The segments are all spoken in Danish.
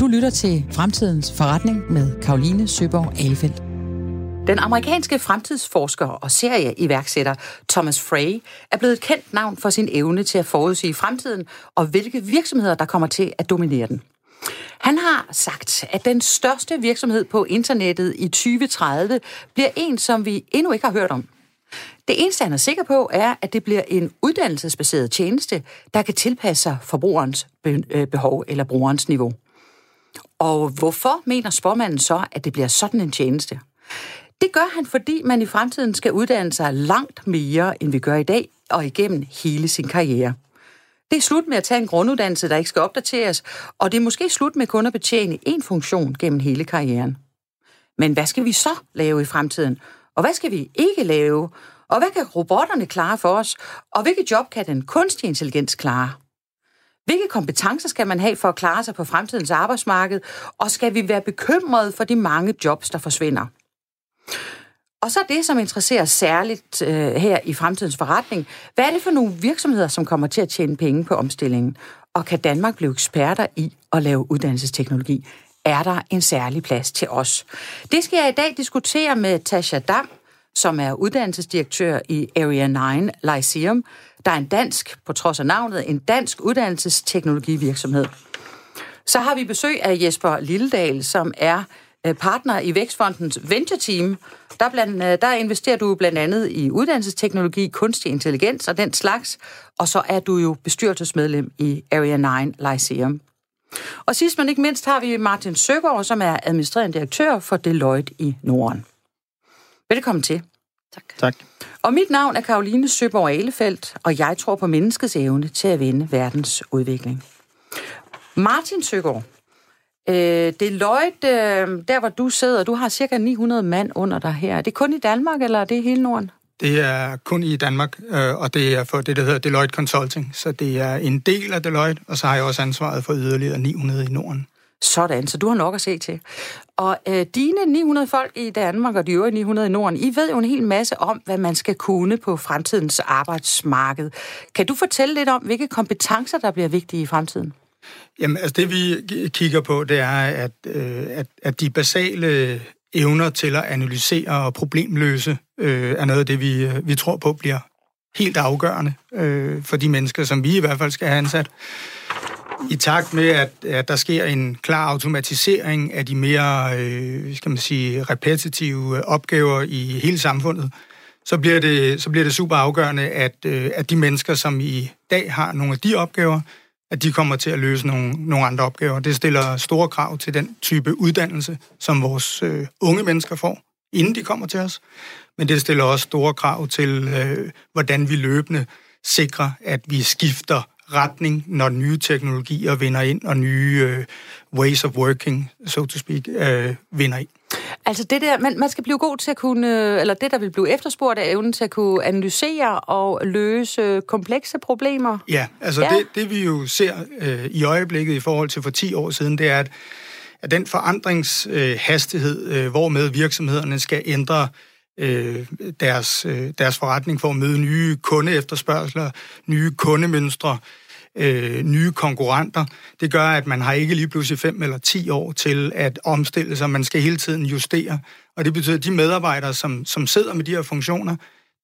Du lytter til Fremtidens Forretning med Karoline Søborg Alefeldt. Den amerikanske fremtidsforsker og serieiværksætter Thomas Frey er blevet et kendt navn for sin evne til at forudsige fremtiden og hvilke virksomheder, der kommer til at dominere den. Han har sagt, at den største virksomhed på internettet i 2030 bliver en, som vi endnu ikke har hørt om. Det eneste, han er sikker på, er, at det bliver en uddannelsesbaseret tjeneste, der kan tilpasse sig forbrugerens øh, behov eller brugerens niveau. Og hvorfor mener spormanden så, at det bliver sådan en tjeneste? Det gør han, fordi man i fremtiden skal uddanne sig langt mere, end vi gør i dag, og igennem hele sin karriere. Det er slut med at tage en grunduddannelse, der ikke skal opdateres, og det er måske slut med kun at betjene én funktion gennem hele karrieren. Men hvad skal vi så lave i fremtiden? Og hvad skal vi ikke lave? Og hvad kan robotterne klare for os? Og hvilke job kan den kunstige intelligens klare? Hvilke kompetencer skal man have for at klare sig på fremtidens arbejdsmarked? Og skal vi være bekymrede for de mange jobs, der forsvinder? Og så det, som interesserer særligt øh, her i fremtidens forretning. Hvad er det for nogle virksomheder, som kommer til at tjene penge på omstillingen? Og kan Danmark blive eksperter i at lave uddannelsesteknologi? Er der en særlig plads til os? Det skal jeg i dag diskutere med Tasha Dam, som er uddannelsesdirektør i Area 9 Lyceum, der er en dansk, på trods af navnet, en dansk uddannelsesteknologivirksomhed. Så har vi besøg af Jesper Lilledal, som er øh, partner i Vækstfondens Venture Team. Der, blandt, øh, der investerer du blandt andet i uddannelsesteknologi, kunstig intelligens og den slags, og så er du jo bestyrelsesmedlem i Area 9 Lyceum. Og sidst men ikke mindst har vi Martin Søgaard, som er administrerende direktør for Deloitte i Norden. Velkommen til. Tak. Tak. Og mit navn er Karoline Søborg Alefeldt, og jeg tror på menneskets evne til at vende verdens udvikling. Martin Søgaard, øh, Deloitte, øh, der hvor du sidder, du har cirka 900 mand under dig her. Er det kun i Danmark, eller er det hele Norden? Det er kun i Danmark, øh, og det er for det, der hedder Deloitte Consulting. Så det er en del af Deloitte, og så har jeg også ansvaret for yderligere 900 i Norden. Sådan, så du har nok at se til. Og øh, dine 900 folk i Danmark og de øvrige 900 i Norden, I ved jo en hel masse om, hvad man skal kunne på fremtidens arbejdsmarked. Kan du fortælle lidt om, hvilke kompetencer, der bliver vigtige i fremtiden? Jamen, altså det vi kigger på, det er, at, øh, at, at de basale evner til at analysere og problemløse øh, er noget af det, vi, øh, vi tror på bliver helt afgørende øh, for de mennesker, som vi i hvert fald skal have ansat. I takt med, at, at der sker en klar automatisering af de mere, øh, skal man sige, repetitive øh, opgaver i hele samfundet, så bliver det, så bliver det super afgørende, at, øh, at de mennesker, som i dag har nogle af de opgaver, at de kommer til at løse nogle, nogle andre opgaver. Det stiller store krav til den type uddannelse, som vores øh, unge mennesker får, inden de kommer til os. Men det stiller også store krav til, øh, hvordan vi løbende sikrer, at vi skifter retning, når nye teknologier vinder ind, og nye øh, ways of working, so to speak, øh, vinder ind. Altså det der, man, man skal blive god til at kunne, eller det der vil blive efterspurgt af evnen til at kunne analysere og løse komplekse problemer. Ja, altså ja. Det, det vi jo ser øh, i øjeblikket i forhold til for 10 år siden, det er, at, at den forandringshastighed, øh, hvormed virksomhederne skal ændre øh, Øh, deres, øh, deres forretning for at møde nye kundeefterspørgseler, nye kundemønstre, øh, nye konkurrenter. Det gør, at man har ikke lige pludselig fem eller ti år til at omstille sig. Man skal hele tiden justere. Og det betyder, at de medarbejdere, som, som sidder med de her funktioner,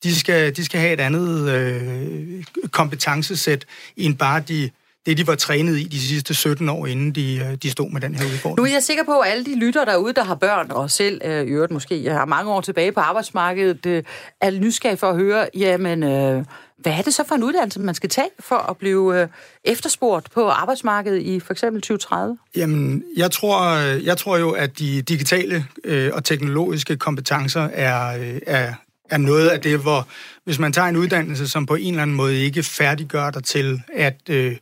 de skal, de skal have et andet øh, kompetencesæt end bare de det, de var trænet i de sidste 17 år, inden de, øh, de stod med den her udfordring. Nu er jeg sikker på, at alle de lytter derude, der har børn, og selv øh, i øvrigt måske jeg har mange år tilbage på arbejdsmarkedet, øh, er nysgerrige for at høre, jamen, øh, hvad er det så for en uddannelse, man skal tage for at blive øh, efterspurgt på arbejdsmarkedet i for eksempel 2030? Jamen, jeg tror, jeg tror jo, at de digitale øh, og teknologiske kompetencer er, øh, er, er noget af det, hvor hvis man tager en uddannelse, som på en eller anden måde ikke færdiggør dig til at... Øh,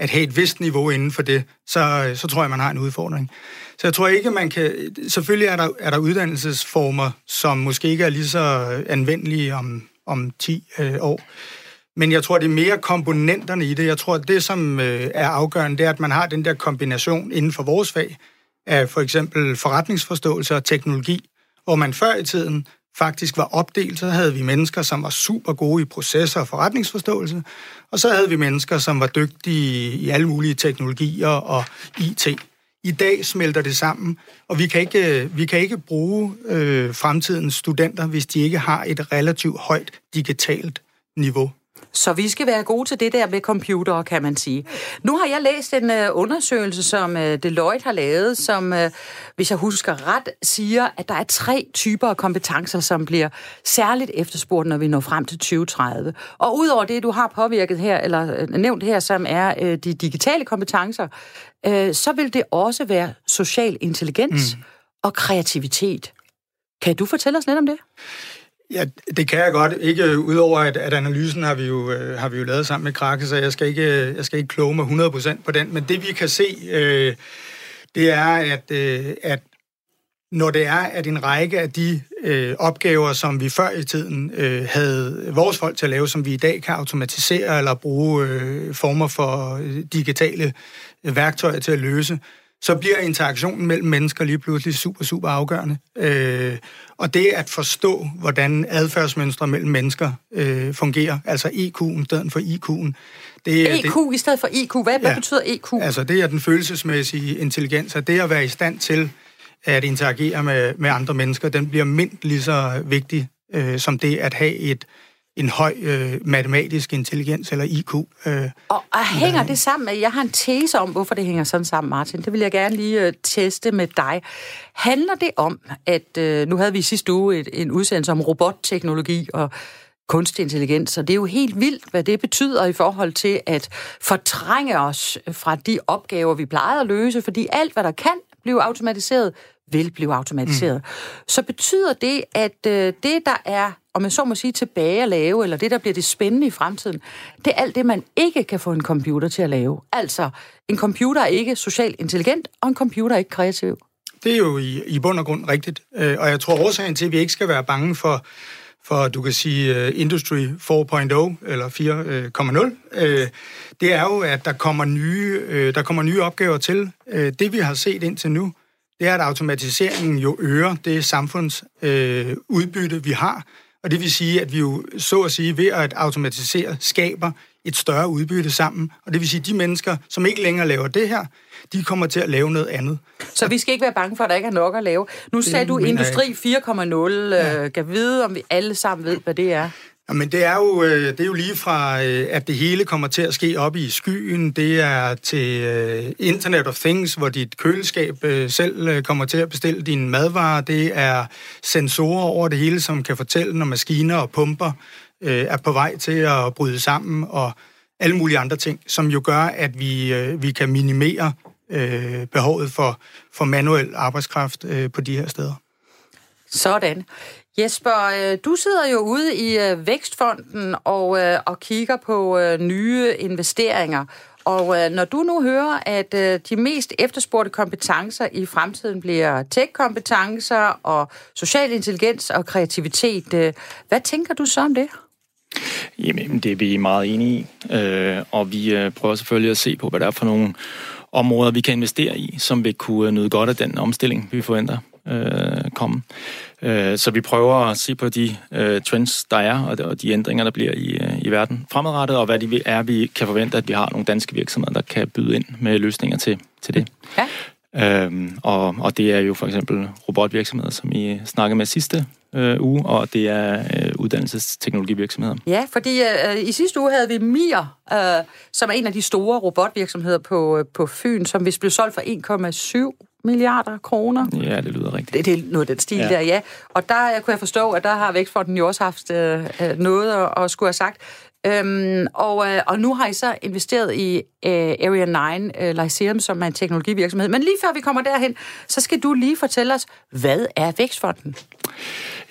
at have et vist niveau inden for det, så, øh, så tror jeg, man har en udfordring. Så jeg tror ikke, man kan... Selvfølgelig er der, er der uddannelsesformer, som måske ikke er lige så øh, anvendelige om, om 10 øh, år. Men jeg tror, det er mere komponenterne i det. Jeg tror, det, som øh, er afgørende, det er, at man har den der kombination inden for vores fag af for eksempel forretningsforståelse og teknologi, hvor man før i tiden faktisk var opdelt. Så havde vi mennesker, som var super gode i processer og forretningsforståelse, og så havde vi mennesker, som var dygtige i alle mulige teknologier og IT. I dag smelter det sammen, og vi kan ikke, vi kan ikke bruge øh, fremtidens studenter, hvis de ikke har et relativt højt digitalt niveau. Så vi skal være gode til det der med computer, kan man sige. Nu har jeg læst en uh, undersøgelse, som uh, Deloitte har lavet, som, uh, hvis jeg husker ret, siger, at der er tre typer af kompetencer, som bliver særligt efterspurgt, når vi når frem til 2030. Og udover det, du har påvirket her, eller uh, nævnt her, som er uh, de digitale kompetencer, uh, så vil det også være social intelligens mm. og kreativitet. Kan du fortælle os lidt om det? Ja, det kan jeg godt. Ikke øh, udover, at, at analysen har vi, jo, øh, har vi jo lavet sammen med Krake, så jeg skal ikke, øh, jeg skal ikke kloge mig 100% på den. Men det vi kan se, øh, det er, at, øh, at når det er, at en række af de øh, opgaver, som vi før i tiden øh, havde vores folk til at lave, som vi i dag kan automatisere eller bruge øh, former for digitale værktøjer til at løse, så bliver interaktionen mellem mennesker lige pludselig super, super afgørende. Øh, og det at forstå, hvordan adfærdsmønstre mellem mennesker øh, fungerer, altså EQ'en i stedet for IQ'en. Det, EQ det, i stedet for IQ, hvad, ja, hvad betyder EQ? Altså det er den følelsesmæssige intelligens, og det at være i stand til at interagere med, med andre mennesker, den bliver mindst lige så vigtig øh, som det at have et en høj øh, matematisk intelligens, eller IQ. Øh, og, og hænger det sammen med, jeg har en tese om, hvorfor det hænger sådan sammen, Martin. Det vil jeg gerne lige øh, teste med dig. Handler det om, at øh, nu havde vi sidste uge et, en udsendelse om robotteknologi og kunstig intelligens, og det er jo helt vildt, hvad det betyder i forhold til at fortrænge os fra de opgaver, vi plejede at løse, fordi alt, hvad der kan blive automatiseret, vil blive automatiseret. Mm. Så betyder det, at øh, det, der er, om man så må sige, tilbage at lave, eller det, der bliver det spændende i fremtiden, det er alt det, man ikke kan få en computer til at lave. Altså, en computer er ikke socialt intelligent, og en computer er ikke kreativ. Det er jo i, i bund og grund rigtigt. Øh, og jeg tror årsagen til, at vi ikke skal være bange for, for du kan sige uh, Industry 4.0 eller 4.0, uh, det er jo, at der kommer nye, uh, der kommer nye opgaver til. Uh, det vi har set indtil nu, det er, at automatiseringen jo øger det samfundsudbytte, øh, vi har. Og det vil sige, at vi jo så at sige ved at automatisere skaber et større udbytte sammen. Og det vil sige, at de mennesker, som ikke længere laver det her, de kommer til at lave noget andet. Så vi skal ikke være bange for, at der ikke er nok at lave. Nu sagde du Industri 4.0. Ja. Øh, kan vide, om vi alle sammen ved, hvad det er? Men det er jo, øh, det er jo lige fra, øh, at det hele kommer til at ske op i skyen, det er til øh, Internet of Things, hvor dit køleskab selv kommer til at bestille dine madvarer, det er sensorer over det hele, som kan fortælle, når maskiner og pumper er på vej til at bryde sammen, og alle mulige andre ting, som jo gør, at vi, vi kan minimere behovet for, for manuel arbejdskraft på de her steder. Sådan. Jesper, øh, du sidder jo ude i øh, Vækstfonden og, øh, og kigger på nye investeringer. Og når du nu hører, at de mest efterspurgte kompetencer i fremtiden bliver tech-kompetencer og social intelligens og kreativitet, hvad tænker du så om det? Jamen, det er vi meget enige i, og vi prøver selvfølgelig at se på, hvad der er for nogle områder, vi kan investere i, som vil kunne nyde godt af den omstilling, vi forventer øh, komme. Øh, så vi prøver at se på de øh, trends, der er, og de, og de ændringer, der bliver i, øh, i verden fremadrettet, og hvad det er, vi kan forvente, at vi har nogle danske virksomheder, der kan byde ind med løsninger til, til det. Ja. Øhm, og, og det er jo for eksempel robotvirksomheder, som I snakkede med sidste øh, uge, og det er øh, uddannelsesteknologivirksomheder. Ja, fordi øh, i sidste uge havde vi Mir, øh, som er en af de store robotvirksomheder på, øh, på Fyn, som vist blev solgt for 1,7 milliarder kroner. Ja, det lyder rigtigt. Det, det er noget af den stil ja. der, ja. Og der kunne jeg forstå, at der har Vækstfonden jo også haft øh, øh, noget at, at skulle have sagt. Øhm, og, øh, og nu har I så investeret i øh, Area 9 øh, Lyceum, som er en teknologivirksomhed. Men lige før vi kommer derhen, så skal du lige fortælle os, hvad er Vækstfonden?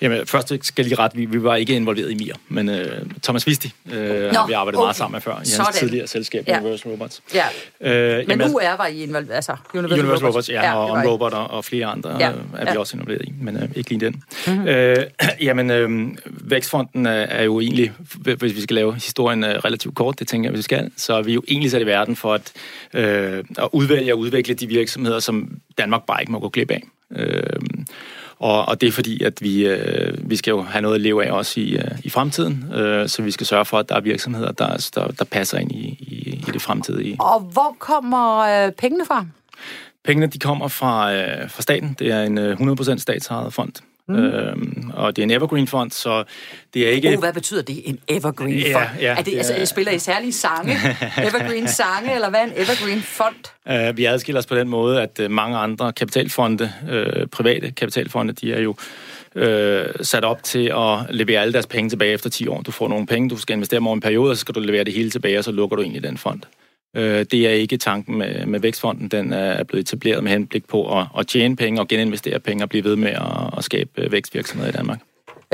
Jamen, først skal jeg lige ret, vi, vi var ikke involveret i MIR, men uh, Thomas Visti uh, har vi arbejdet okay. meget sammen med før, i hans Sådan. tidligere selskab, ja. Universal Robots. Ja. Uh, men jamen, UR var I involveret, altså Universal, Universal Robots, ja, ja og OnRobot og, og flere andre ja. uh, er ja. vi også involveret i, men uh, ikke lige den. Mm-hmm. Uh, jamen, uh, Vækstfonden er, er jo egentlig, hvis vi skal lave historien uh, relativt kort, det tænker jeg, vi skal, så er vi jo egentlig sat i verden for at, uh, at udvælge og udvikle de virksomheder, som Danmark bare ikke må gå glip af. Uh, Og, og det er fordi, at vi, øh, vi skal jo have noget at leve af også i, øh, i fremtiden, øh, så vi skal sørge for, at der er virksomheder, der, der, der passer ind i, i, i det fremtidige. Og hvor kommer øh, pengene fra? Pengene de kommer fra, øh, fra staten. Det er en øh, 100% statsejet fond. Mm. Øhm, og det er en evergreen-fond, så det er ikke... Oh, hvad betyder det, en evergreen-fond? Ja, ja, er det, altså, spiller I særlige sange? evergreen-sange, eller hvad er en evergreen-fond? Uh, vi adskiller os på den måde, at uh, mange andre kapitalfonde, uh, private kapitalfonde, de er jo øh, sat op til at levere alle deres penge tilbage efter 10 år. Du får nogle penge, du skal investere dem over en periode, og så skal du levere det hele tilbage, og så lukker du i den fond. Øh, det er ikke tanken med, med Vækstfonden. Den er blevet etableret med henblik på at, at tjene penge og geninvestere penge og blive ved med at, at skabe øh, vækstvirksomheder i Danmark.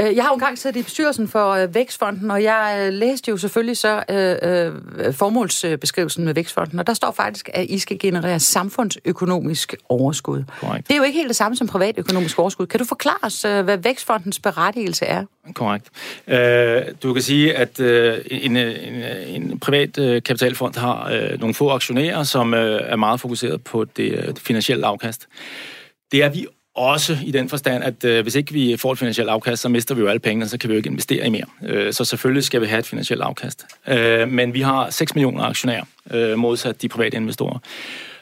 Øh, jeg har jo engang siddet i bestyrelsen for øh, Vækstfonden, og jeg øh, læste jo selvfølgelig så øh, formålsbeskrivelsen med Vækstfonden, og der står faktisk, at I skal generere samfundsøkonomisk overskud. Correct. Det er jo ikke helt det samme som privatøkonomisk overskud. Kan du forklare os, hvad Vækstfondens berettigelse er? Korrekt. Øh, du kan sige, at øh, en, en, en privat øh, kapitalfond har øh, nogle få aktionærer, som øh, er meget fokuseret på det, det finansielle afkast. Det er vi også i den forstand, at øh, hvis ikke vi får et finansielt afkast, så mister vi jo alle pengene, så kan vi jo ikke investere i mere. Øh, så selvfølgelig skal vi have et finansielt afkast. Øh, men vi har 6 millioner aktionærer, øh, modsat de private investorer.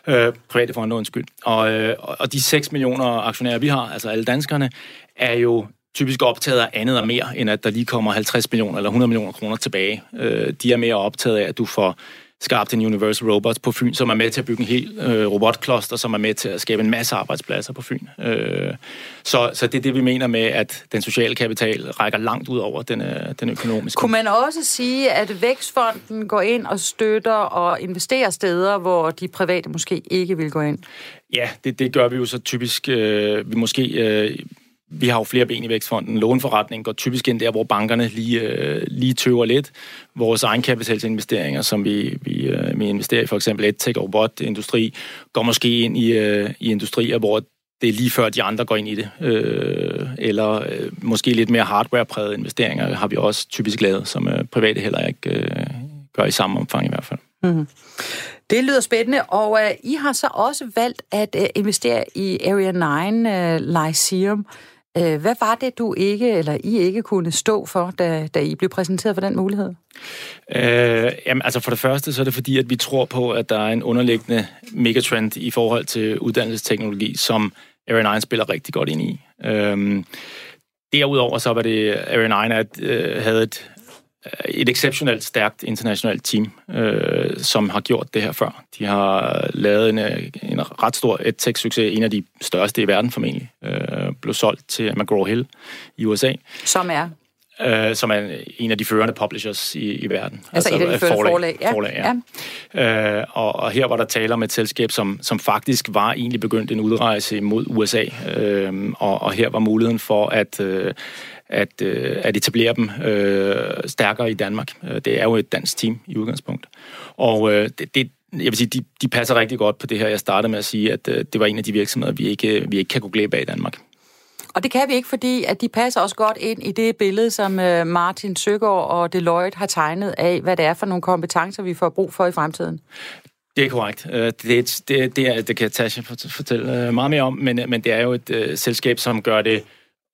Øh, private fonde, undskyld. Og, øh, og de 6 millioner aktionærer, vi har, altså alle danskerne, er jo typisk optaget af andet og mere, end at der lige kommer 50 millioner eller 100 millioner kroner tilbage. Øh, de er mere optaget af, at du får skabt en Universal Robots på Fyn, som er med til at bygge en hel øh, robotkloster, som er med til at skabe en masse arbejdspladser på Fyn. Øh, så, så det er det, vi mener med, at den sociale kapital rækker langt ud over den, øh, den økonomiske. Kunne man også sige, at Vækstfonden går ind og støtter og investerer steder, hvor de private måske ikke vil gå ind? Ja, det, det gør vi jo så typisk. Øh, vi måske... Øh, vi har jo flere ben i Vækstfonden. Lånforretning går typisk ind der, hvor bankerne lige, øh, lige tøver lidt. Vores egenkapitalsinvesteringer, som vi, vi, øh, vi investerer i, for eksempel EdTech og robotindustri, går måske ind i, øh, i industrier, hvor det er lige før de andre går ind i det. Øh, eller øh, måske lidt mere hardware-præget investeringer har vi også typisk lavet, som øh, private heller ikke øh, gør i samme omfang i hvert fald. Mm-hmm. Det lyder spændende, og uh, I har så også valgt at uh, investere i Area 9 uh, øh, Lyceum. Øh, hvad var det, du ikke, eller I ikke kunne stå for, da, da I blev præsenteret for den mulighed? Øh, jamen, altså for det første, så er det fordi, at vi tror på, at der er en underliggende megatrend i forhold til uddannelsesteknologi, som Area 9 spiller rigtig godt ind i. Øh, derudover så var det, Area 9 at, øh, havde et et exceptionelt stærkt internationalt team, øh, som har gjort det her før. De har lavet en, en ret stor EdTech-succes, en af de største i verden formentlig. Øh, blev solgt til McGraw-Hill i USA. Som er? Øh, som er en af de førende publishers i, i verden. Altså, altså et af de førende forlag. Ja. forlag ja. Øh, og, og her var der tale om et selskab, som, som faktisk var egentlig begyndt en udrejse mod USA. Øh, og, og her var muligheden for at... Øh, at, øh, at etablere dem øh, stærkere i Danmark. Øh, det er jo et dansk team i udgangspunkt. Og øh, det, det, jeg vil sige, de, de passer rigtig godt på det her. Jeg startede med at sige, at øh, det var en af de virksomheder, vi ikke, vi ikke kan gå glip af i Danmark. Og det kan vi ikke, fordi at de passer også godt ind i det billede, som øh, Martin Søgaard og Deloitte har tegnet af, hvad det er for nogle kompetencer, vi får brug for i fremtiden. Det er korrekt. Øh, det, det, det, er, det kan Tasha fortælle meget mere om, men, men det er jo et uh, selskab, som gør det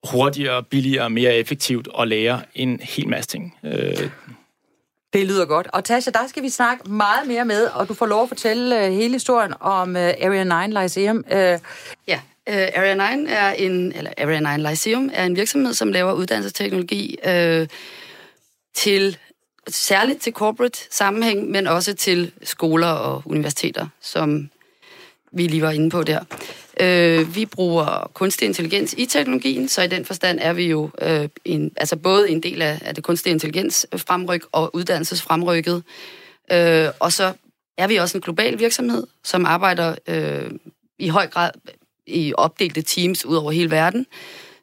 hurtigere, billigere, mere effektivt at lære en hel masse ting. Øh, det lyder godt. Og Tasha, der skal vi snakke meget mere med, og du får lov at fortælle uh, hele historien om uh, Area 9 Lyceum. Uh, ja, uh, Area 9 er en, eller Area 9 Lyceum er en virksomhed, som laver uddannelsesteknologi uh, til særligt til corporate sammenhæng, men også til skoler og universiteter, som vi lige var inde på der. Øh, vi bruger kunstig intelligens i teknologien, så i den forstand er vi jo øh, en, altså både en del af, af det kunstige intelligens fremryk og uddannelsesfremrykket. Øh, og så er vi også en global virksomhed, som arbejder øh, i høj grad i opdelte teams ud over hele verden.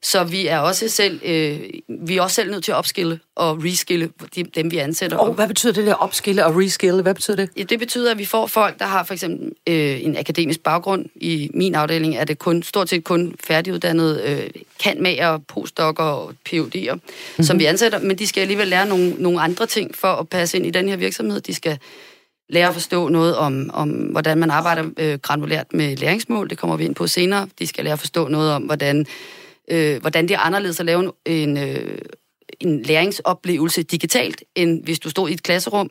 Så vi er også selv, øh, vi er også selv nødt til at opskille og reskille de, dem, vi ansætter. Og hvad betyder det der opskille og reskille? Hvad betyder det? Ja, det betyder, at vi får folk, der har for eksempel øh, en akademisk baggrund. I min afdeling er det kun, stort set kun færdiguddannede øh, kantmager, postdokker og PhD'er, mm-hmm. som vi ansætter. Men de skal alligevel lære nogle, nogle andre ting for at passe ind i den her virksomhed. De skal lære at forstå noget om, om hvordan man arbejder øh, granulært med læringsmål. Det kommer vi ind på senere. De skal lære at forstå noget om, hvordan øh, hvordan det er anderledes at lave en, en, øh, en læringsoplevelse digitalt, end hvis du stod i et klasserum,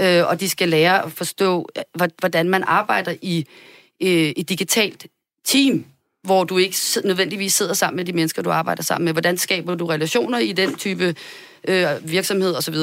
øh, og de skal lære at forstå, hvordan man arbejder i øh, et digitalt team, hvor du ikke nødvendigvis sidder sammen med de mennesker, du arbejder sammen med. Hvordan skaber du relationer i den type øh, virksomhed osv.?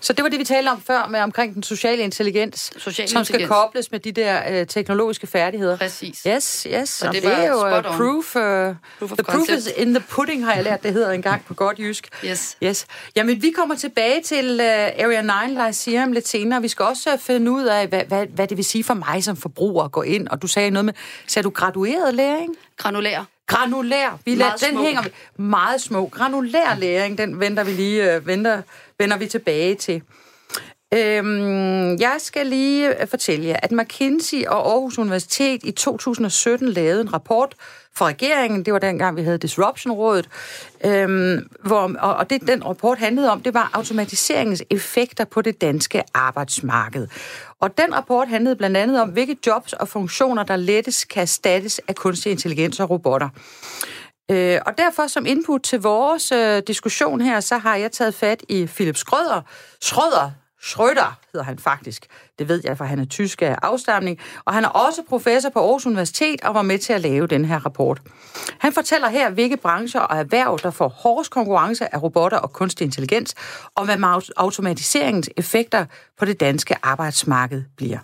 Så det var det, vi talte om før med omkring den sociale intelligens, sociale som skal kobles med de der øh, teknologiske færdigheder. Præcis. Yes, yes. Og det, det er jo uh, proof, uh, proof the proof is in the pudding, har jeg lært, det hedder engang på godt jysk. Yes. yes. Jamen, vi kommer tilbage til uh, Area 9 Lyceum lidt senere. Vi skal også uh, finde ud af, hvad, hvad, hvad det vil sige for mig som forbruger at gå ind. Og du sagde noget med, sagde du gradueret læring? Granulær. Granulær. Vi lader, den små. hænger meget små. Granulær læring, den venter vi lige, uh, venter, vender vi tilbage til. Øhm, jeg skal lige øh, fortælle jer, at McKinsey og Aarhus Universitet i 2017 lavede en rapport for regeringen. Det var dengang, vi havde Disruption-rådet. Øhm, hvor, og, og det, den rapport handlede om, det var automatiseringens effekter på det danske arbejdsmarked. Og den rapport handlede blandt andet om, hvilke jobs og funktioner, der lettest kan erstattes af kunstig intelligens og robotter. Øh, og derfor som input til vores øh, diskussion her, så har jeg taget fat i Philip Schrøder, Schrøder, hedder han faktisk. Det ved jeg, for han er tysk af afstamning. Og han er også professor på Aarhus Universitet og var med til at lave den her rapport. Han fortæller her, hvilke brancher og erhverv, der får hårdest konkurrence af robotter og kunstig intelligens, og hvad automatiseringens effekter på det danske arbejdsmarked bliver.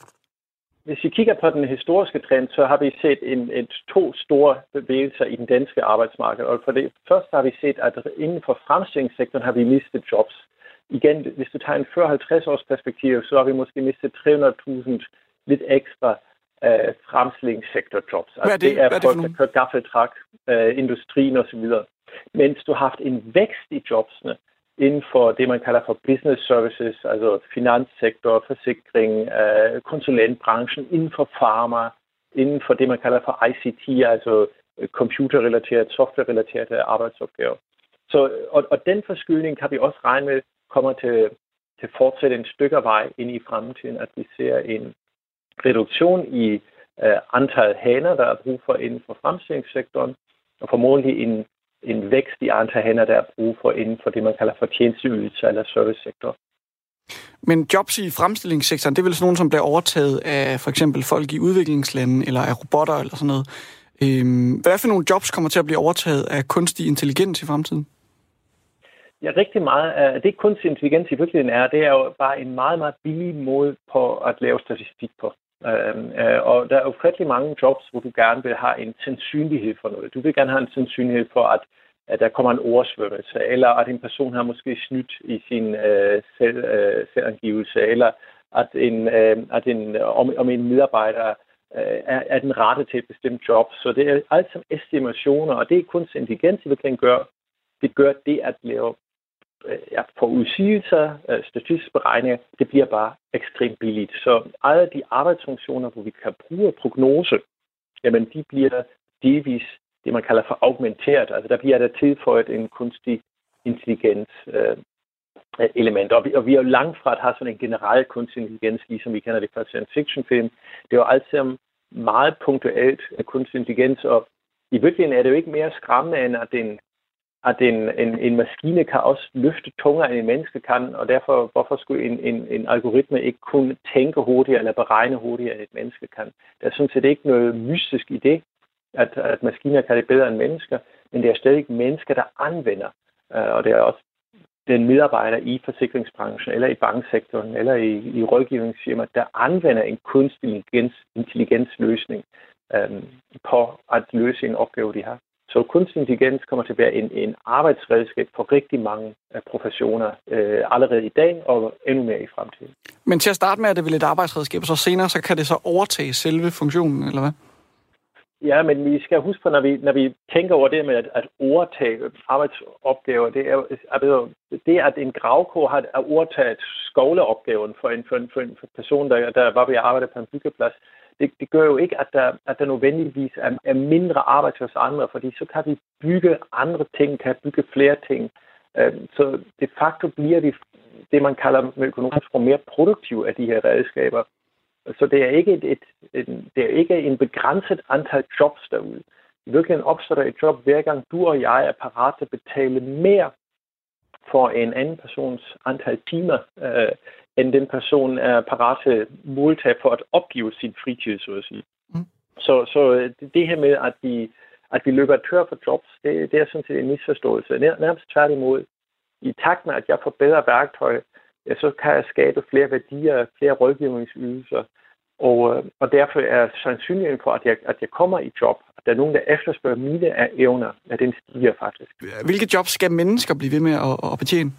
Hvis vi kigger på den historiske trend, så har vi set en, et, to store bevægelser i den danske arbejdsmarked. Og for det første har vi set, at inden for fremstillingssektoren har vi mistet jobs igen, hvis du tager en 40-50 års perspektiv, så har vi måske mistet 300.000 lidt ekstra uh, fremstillingssektorjobs. Altså, Hvad er det? det er, Hvad er folk, der kører gaffeltrak, uh, industrien osv. Mens du har haft en vækst i jobsene inden for det, man kalder for business services, altså finanssektor, forsikring, uh, konsulentbranchen, inden for pharma, inden for det, man kalder for ICT, altså øh, computerrelateret, softwarerelateret arbejdsopgaver. Så, og, og den forskydning kan vi også regne med kommer til, til fortsætte en stykke vej ind i fremtiden, at vi ser en reduktion i øh, uh, antallet haner, der er brug for inden for fremstillingssektoren, og formodentlig en, en vækst i antal haner, der er brug for inden for det, man kalder for tjenesteydelse eller servicesektor. Men jobs i fremstillingssektoren, det er vel sådan nogle, som bliver overtaget af for eksempel folk i udviklingslande eller af robotter eller sådan noget. Øhm, hvad for nogle jobs kommer til at blive overtaget af kunstig intelligens i fremtiden? Ja, rigtig meget af det kunstig intelligens i virkeligheden er, det er jo bare en meget, meget billig måde på at lave statistik på. Øhm, øh, og der er ufattelig mange jobs, hvor du gerne vil have en sandsynlighed for noget. Du vil gerne have en sandsynlighed for, at, at der kommer en oversvømmelse, eller at en person har måske snydt i sin øh, selv, øh, selvangivelse, eller at en, øh, at en, om, om en medarbejder øh, er, er den rette til et bestemt job. Så det er alt som estimationer, og det er kunstig intelligens, vi kan gøre. Det gør det at lave ja, for udsigelser, øh, statistiske beregninger, det bliver bare ekstremt billigt. Så alle de arbejdsfunktioner, hvor vi kan bruge prognose, jamen de bliver delvis det, man kalder for augmenteret. Altså der bliver der tilføjet en kunstig intelligens øh, element. Og vi, og vi er jo langt fra at have sådan en generel kunstig intelligens, ligesom vi kender det fra science fiction film. Det er jo altid meget punktuelt øh, kunstig intelligens, og i virkeligheden er det jo ikke mere skræmmende, end at den at en, en, en maskine kan også løfte tungere, end en menneske kan, og derfor hvorfor skulle en, en, en algoritme ikke kunne tænke hurtigere eller beregne hurtigere, end et menneske kan. Der er sådan set ikke noget mystisk i det, at, at maskiner kan det bedre end mennesker, men det er stadig mennesker, der anvender, øh, og det er også den medarbejder i forsikringsbranchen, eller i banksektoren, eller i, i rådgivningsfirmaer, der anvender en kunstig intelligens, intelligensløsning øhm, på at løse en opgave, de har. Så kunstig intelligens kommer til at være en, en arbejdsredskab for rigtig mange uh, professioner uh, allerede i dag og endnu mere i fremtiden. Men til at starte med er det vel et arbejdsredskab, og så senere så kan det så overtage selve funktionen, eller hvad? Ja, men vi skal huske på, når vi, når vi tænker over det med at, at overtage arbejdsopgaver, det er, altså, det at en gravkår har overtaget skovleopgaven for en, for en, for en person, der, der var ved at arbejde på en byggeplads, det, det gør jo ikke, at der, at der nødvendigvis er, er mindre arbejde hos andre, fordi så kan vi bygge andre ting, kan bygge flere ting. Øh, så de facto bliver det, det man kalder med økonomisk for mere produktiv af de her redskaber. Så det er ikke et, et, et, det er ikke en begrænset antal jobs derude. i virkeligheden opstår der et job, hver gang du og jeg er parat til at betale mere for en anden persons antal timer, øh, end den person er parat til at modtage for at opgive sin fritid, så at sige. Mm. Så, så det her med, at vi, at vi løber tør for jobs, det, det er sådan set en misforståelse. Nærmest tværtimod, i takt med, at jeg får bedre værktøj, ja, så kan jeg skabe flere værdier, flere rådgivningsydelser, og, øh, og derfor er sandsynligheden for, at jeg, at jeg kommer i job, at der er nogen, der efterspørger mine evner, at den stiger faktisk. Hvilke jobs skal mennesker blive ved med at, at betjene?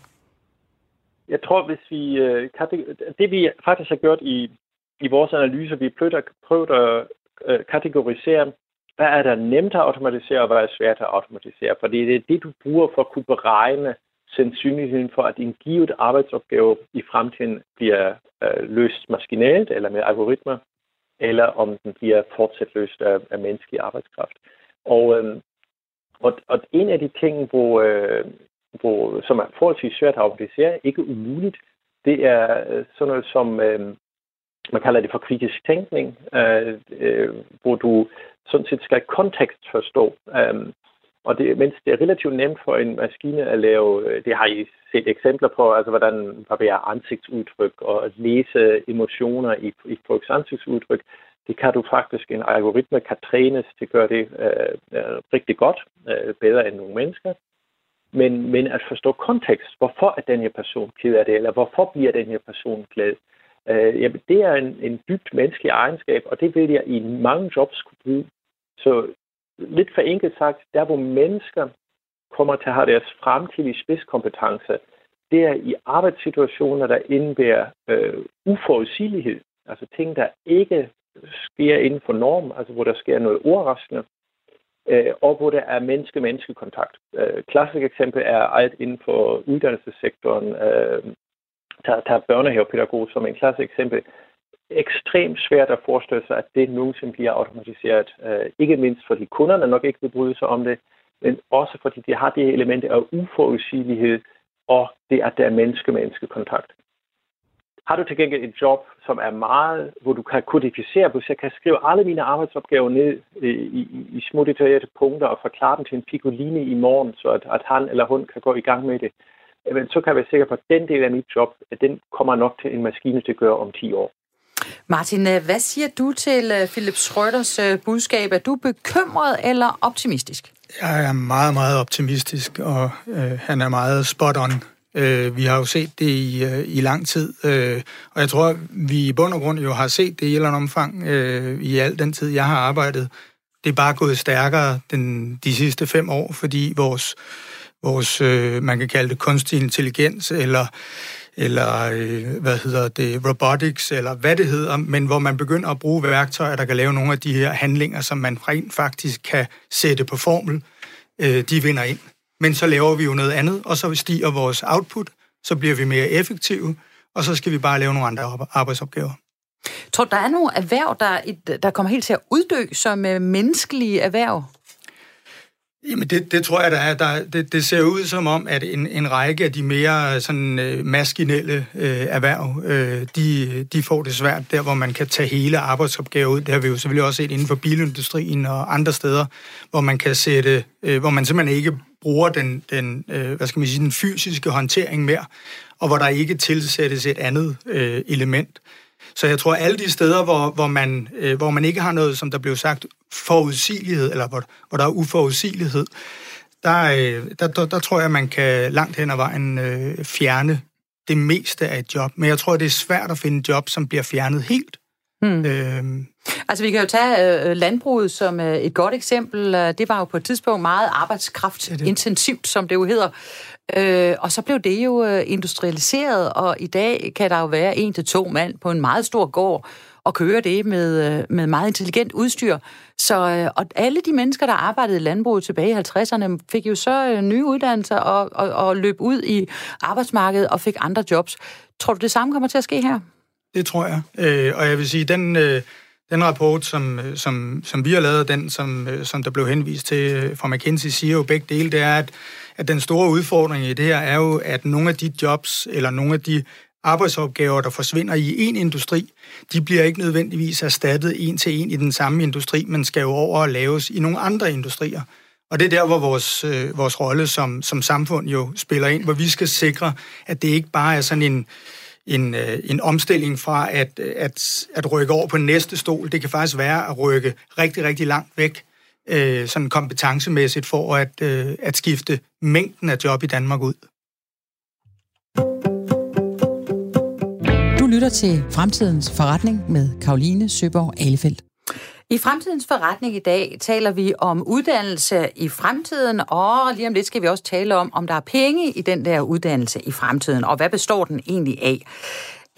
Jeg tror, hvis vi... Øh, det vi faktisk har gjort i, i vores analyser, vi prøvet at, prøvet at øh, kategorisere, hvad er der nemt at automatisere, og hvad er svært at automatisere. Fordi det er det, du bruger for at kunne beregne sandsynligheden for, at en givet arbejdsopgave i fremtiden bliver øh, løst maskinelt eller med algoritmer, eller om den bliver fortsat løst af, af menneskelig arbejdskraft. Og, øh, og, og en af de ting, hvor, øh, hvor, som er forholdsvis svært at organisere, ikke umuligt, det er øh, sådan noget som, øh, man kalder det for kritisk tænkning, øh, øh, hvor du sådan set skal kontekst forstå. Øh, og det, mens det er relativt nemt for en maskine at lave, øh, det har I set eksempler på, altså hvordan barberer ansigtsudtryk og at læse emotioner i, i folks ansigtsudtryk, det kan du faktisk, en algoritme kan trænes til at gøre det øh, øh, rigtig godt, øh, bedre end nogle mennesker. Men, men at forstå kontekst, hvorfor er den her person ked af det, eller hvorfor bliver den her person glad, øh, jamen, det er en, en dybt menneskelig egenskab, og det vil jeg i mange jobs kunne bruge. Så lidt for enkelt sagt, der hvor mennesker kommer til at have deres fremtidige spidskompetence, det er i arbejdssituationer, der indebærer øh, uforudsigelighed. Altså ting, der ikke sker inden for norm, altså hvor der sker noget overraskende, øh, og hvor der er menneske-menneske-kontakt. Øh, klassisk eksempel er alt inden for uddannelsessektoren. Øh, tager, der børnehavepædagog som en klassisk eksempel ekstremt svært at forestille sig, at det nogensinde bliver automatiseret. Øh, ikke mindst fordi kunderne nok ikke vil bryde sig om det, men også fordi de har det element af uforudsigelighed, og det er der menneske-menneske-kontakt. Har du til gengæld et job, som er meget, hvor du kan kodificere, hvis jeg kan skrive alle mine arbejdsopgaver ned øh, i, i, i små detaljerede punkter og forklare dem til en piccoline i morgen, så at, at han eller hun kan gå i gang med det, så kan jeg være sikker på, at den del af mit job, at den kommer nok til en maskine til at gøre om 10 år. Martin, øh, hvad siger du til øh, Philip Schröders øh, budskab? Er du bekymret eller optimistisk? Jeg er meget, meget optimistisk, og øh, han er meget spot on. Øh, vi har jo set det i, øh, i lang tid, øh, og jeg tror, vi i bund og grund jo har set det i et eller andet omfang øh, i al den tid, jeg har arbejdet. Det er bare gået stærkere den, de sidste fem år, fordi vores, vores øh, man kan kalde det kunstig intelligens, eller eller øh, hvad hedder det, robotics, eller hvad det hedder, men hvor man begynder at bruge værktøjer, der kan lave nogle af de her handlinger, som man rent faktisk kan sætte på formel, øh, de vinder ind. Men så laver vi jo noget andet, og så stiger vores output, så bliver vi mere effektive, og så skal vi bare lave nogle andre arbejdsopgaver. Tror der er nogle erhverv, der, der kommer helt til at uddø som øh, menneskelige erhverv? Jamen det, det tror jeg, der er. Der, det, det ser ud som om, at en, en række af de mere øh, sådan, øh, maskinelle øh, erhverv, øh, de, de får det svært der, hvor man kan tage hele arbejdsopgaver ud. Det har vi jo selvfølgelig også set inden for bilindustrien og andre steder, hvor man kan sætte, øh, hvor man simpelthen ikke bruger den, den, øh, hvad skal man sige, den fysiske håndtering mere, og hvor der ikke tilsættes et andet øh, element. Så jeg tror, at alle de steder, hvor, hvor, man, øh, hvor man ikke har noget, som der blev sagt, forudsigelighed, eller hvor, hvor der er uforudsigelighed, der, øh, der, der, der tror jeg, man kan langt hen ad vejen øh, fjerne det meste af et job. Men jeg tror, det er svært at finde job, som bliver fjernet helt. Hmm. Øhm. Altså, vi kan jo tage øh, landbruget som øh, et godt eksempel. Det var jo på et tidspunkt meget arbejdskraftintensivt, som det jo hedder. Øh, og så blev det jo øh, industrialiseret, og i dag kan der jo være en til to mand på en meget stor gård og køre det med, øh, med meget intelligent udstyr. Så øh, og alle de mennesker, der arbejdede i landbruget tilbage i 50'erne, fik jo så øh, nye uddannelser og, og, og løb ud i arbejdsmarkedet og fik andre jobs. Tror du, det samme kommer til at ske her? Det tror jeg. Øh, og jeg vil sige, den... Øh den rapport, som, øh, som, som vi har lavet, den som, øh, som der blev henvist til øh, fra McKinsey, siger jo begge dele, det er, at, at den store udfordring i det her er jo, at nogle af de jobs, eller nogle af de arbejdsopgaver, der forsvinder i en industri, de bliver ikke nødvendigvis erstattet en til en i den samme industri, men skal jo over og laves i nogle andre industrier. Og det er der, hvor vores, øh, vores rolle som, som samfund jo spiller ind, hvor vi skal sikre, at det ikke bare er sådan en, øh, en øh, en omstilling fra at, øh, at, at rykke over på næste stol. Det kan faktisk være at rykke rigtig, rigtig langt væk, øh, sådan kompetencemæssigt, for at, øh, at skifte mængden af job i Danmark ud. Du lytter til Fremtidens Forretning med Karoline Søborg Alefeldt. I fremtidens forretning i dag taler vi om uddannelse i fremtiden, og lige om lidt skal vi også tale om, om der er penge i den der uddannelse i fremtiden, og hvad består den egentlig af.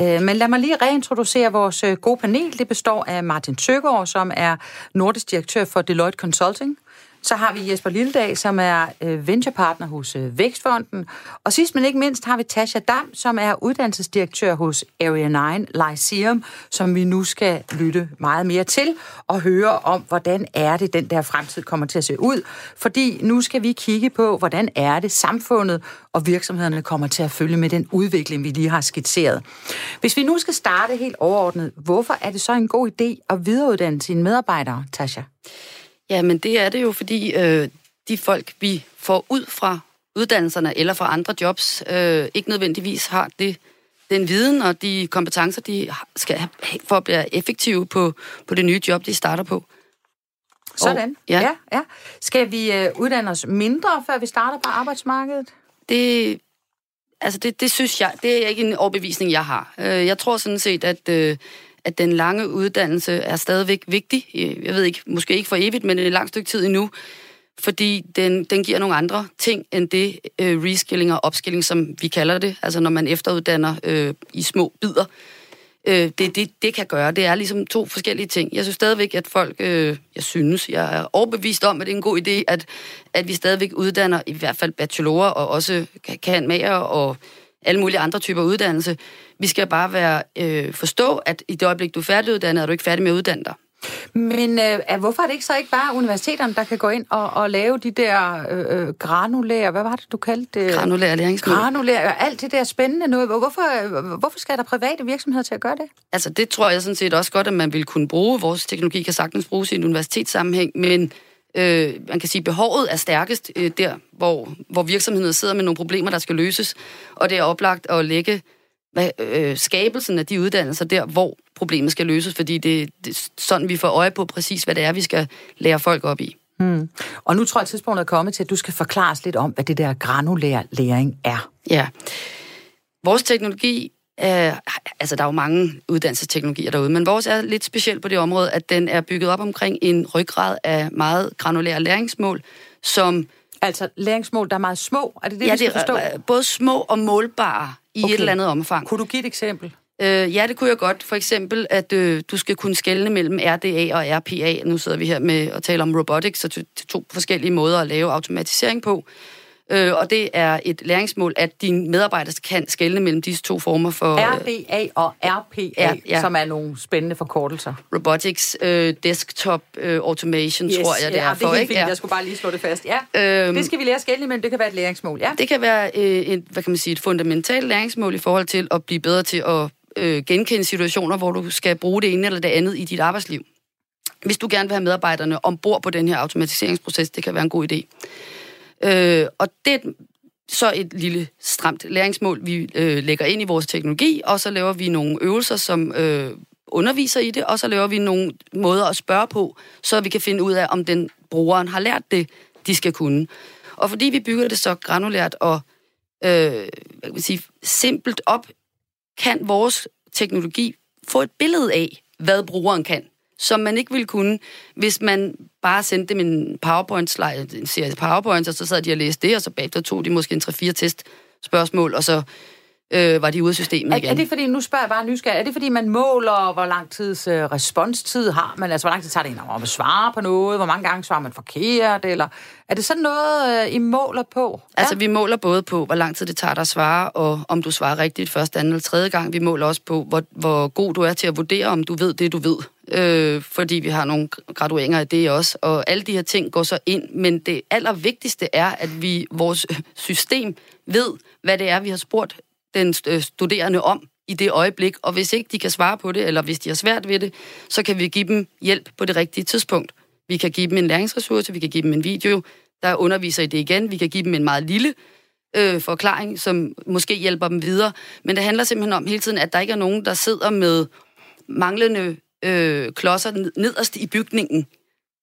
Øh, men lad mig lige reintroducere vores øh, gode panel. Det består af Martin Søgaard, som er nordisk direktør for Deloitte Consulting. Så har vi Jesper Lilledag, som er øh, venturepartner hos øh, Vækstfonden. Og sidst men ikke mindst har vi Tasha Dam, som er uddannelsesdirektør hos Area 9 Lyceum, som vi nu skal lytte meget mere til og høre om, hvordan er det, den der fremtid kommer til at se ud. Fordi nu skal vi kigge på, hvordan er det samfundet og virksomhederne kommer til at følge med den udvikling, vi lige har skitseret. Hvis vi nu skal starte helt overordnet, hvorfor er det så en god idé at videreuddanne sine medarbejdere, Tasha? Ja, men det er det jo, fordi øh, de folk, vi får ud fra uddannelserne eller fra andre jobs, øh, ikke nødvendigvis har det, den viden og de kompetencer, de skal have for at blive effektive på, på det nye job, de starter på. Sådan. Og, ja. ja, ja. Skal vi øh, uddanne os mindre, før vi starter på arbejdsmarkedet? Det, altså det, det synes jeg, det er ikke en overbevisning, jeg har. Øh, jeg tror sådan set, at... Øh, at den lange uddannelse er stadigvæk vigtig. Jeg ved ikke, måske ikke for evigt, men et langt stykke tid endnu, fordi den, den giver nogle andre ting end det øh, reskilling og opskilling, som vi kalder det, altså når man efteruddanner øh, i små bidder. Øh, det, det, det kan gøre. Det er ligesom to forskellige ting. Jeg synes stadigvæk, at folk, øh, jeg synes, jeg er overbevist om, at det er en god idé, at, at vi stadigvæk uddanner i hvert fald bachelorer og også kan mager og alle mulige andre typer uddannelse. Vi skal bare være øh, forstå, at i det øjeblik, du er færdiguddannet, er du ikke færdig med at uddanne dig. Men øh, hvorfor er det ikke så ikke bare universiteterne, der kan gå ind og, og lave de der øh, øh granulære, hvad var det, du kaldte det? Granulære læringsmål. Granulære, alt det der spændende noget. Hvorfor, hvorfor skal der private virksomheder til at gøre det? Altså, det tror jeg sådan set også godt, at man vil kunne bruge. Vores teknologi kan sagtens bruges i en universitetssammenhæng, men øh, man kan sige, behovet er stærkest øh, der, hvor, hvor virksomheden sidder med nogle problemer, der skal løses, og det er oplagt at lægge hvad, øh, skabelsen af de uddannelser der, hvor problemet skal løses, fordi det, det er sådan, vi får øje på præcis, hvad det er, vi skal lære folk op i. Hmm. Og nu tror jeg, at tidspunktet er kommet til, at du skal forklare os lidt om, hvad det der granulær læring er. Ja. Vores teknologi er, altså der er jo mange uddannelsesteknologier derude, men vores er lidt specielt på det område, at den er bygget op omkring en ryggrad af meget granulære læringsmål, som... Altså læringsmål, der er meget små, er det det, ja, vi skal det er forstå? både små og målbare i okay. et eller andet omfang. Kunne du give et eksempel? Øh, ja, det kunne jeg godt. For eksempel, at øh, du skal kunne skelne mellem RDA og RPA. Nu sidder vi her med at tale om robotics, så to, to forskellige måder at lave automatisering på. Øh, og det er et læringsmål, at dine medarbejdere kan skelne mellem disse to former for... RDA og RPA, ja, ja. som er nogle spændende forkortelser. Robotics, øh, desktop øh, automation, yes, tror jeg, det ja, er for. Det er ikke? Fint. Ja. Jeg skulle bare lige slå det fast. Ja, øhm, det skal vi lære at skelne men det kan være et læringsmål. Ja. Det kan være øh, et, hvad kan man sige, et fundamentalt læringsmål i forhold til at blive bedre til at øh, genkende situationer, hvor du skal bruge det ene eller det andet i dit arbejdsliv. Hvis du gerne vil have medarbejderne ombord på den her automatiseringsproces, det kan være en god idé. Øh, og det er så et lille stramt læringsmål, vi øh, lægger ind i vores teknologi, og så laver vi nogle øvelser, som øh, underviser i det, og så laver vi nogle måder at spørge på, så vi kan finde ud af, om den brugeren har lært det, de skal kunne. Og fordi vi bygger det så granulært og øh, hvad kan man sige, simpelt op, kan vores teknologi få et billede af, hvad brugeren kan som man ikke ville kunne, hvis man bare sendte dem en PowerPoint-slide, en serie PowerPoints, og så sad de og læste det, og så bagefter tog de måske en 3-4 test spørgsmål, og så øh, var de ude af systemet er, igen. Er det fordi, nu spørger jeg bare nysgerrig, er det fordi, man måler, hvor lang tids øh, responstid har man? Altså, hvor lang tid tager det en om at svare på noget? Hvor mange gange svarer man forkert? Eller er det sådan noget, øh, I måler på? Ja? Altså, vi måler både på, hvor lang tid det tager dig at svare, og om du svarer rigtigt første, anden eller tredje gang. Vi måler også på, hvor, hvor god du er til at vurdere, om du ved det, du ved. Øh, fordi vi har nogle gradueringer af det også. Og alle de her ting går så ind. Men det allervigtigste er, at vi vores system ved, hvad det er, vi har spurgt den øh, studerende om i det øjeblik, og hvis ikke de kan svare på det, eller hvis de har svært ved det, så kan vi give dem hjælp på det rigtige tidspunkt. Vi kan give dem en læringsressource, vi kan give dem en video, der underviser i det igen, vi kan give dem en meget lille øh, forklaring, som måske hjælper dem videre. Men det handler simpelthen om hele tiden, at der ikke er nogen, der sidder med manglende øh, klodser nederst i bygningen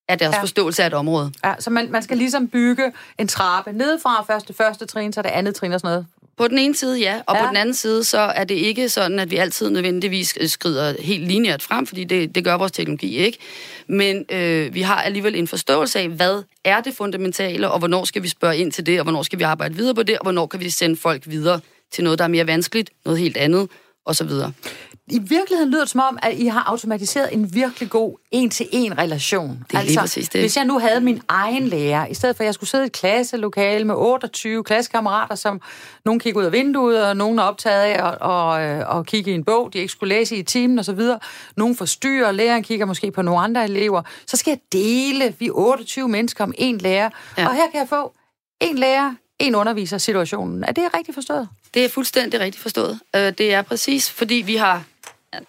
af deres ja. forståelse af et område. Ja, så man, man skal ligesom bygge en trappe nedefra første første trin, så det andet trin og sådan noget. På den ene side, ja. Og ja. på den anden side, så er det ikke sådan, at vi altid nødvendigvis skrider helt lineært frem, fordi det, det gør vores teknologi ikke. Men øh, vi har alligevel en forståelse af, hvad er det fundamentale, og hvornår skal vi spørge ind til det, og hvornår skal vi arbejde videre på det, og hvornår kan vi sende folk videre til noget, der er mere vanskeligt, noget helt andet, osv. I virkeligheden lyder det som om, at I har automatiseret en virkelig god en-til-en relation. Det er altså, lige præcis det. Hvis jeg nu havde min egen lærer, i stedet for at jeg skulle sidde i et klasselokale med 28 klassekammerater, som nogen kigger ud af vinduet, og nogen er optaget af at, og, øh, og kigge i en bog, de ikke skulle læse i timen osv. Nogen forstyrrer, læreren kigger måske på nogle andre elever. Så skal jeg dele, vi 28 mennesker om en lærer. Ja. Og her kan jeg få en lærer, en underviser situationen. Er det rigtigt forstået? Det er fuldstændig rigtigt forstået. Øh, det er præcis, fordi vi har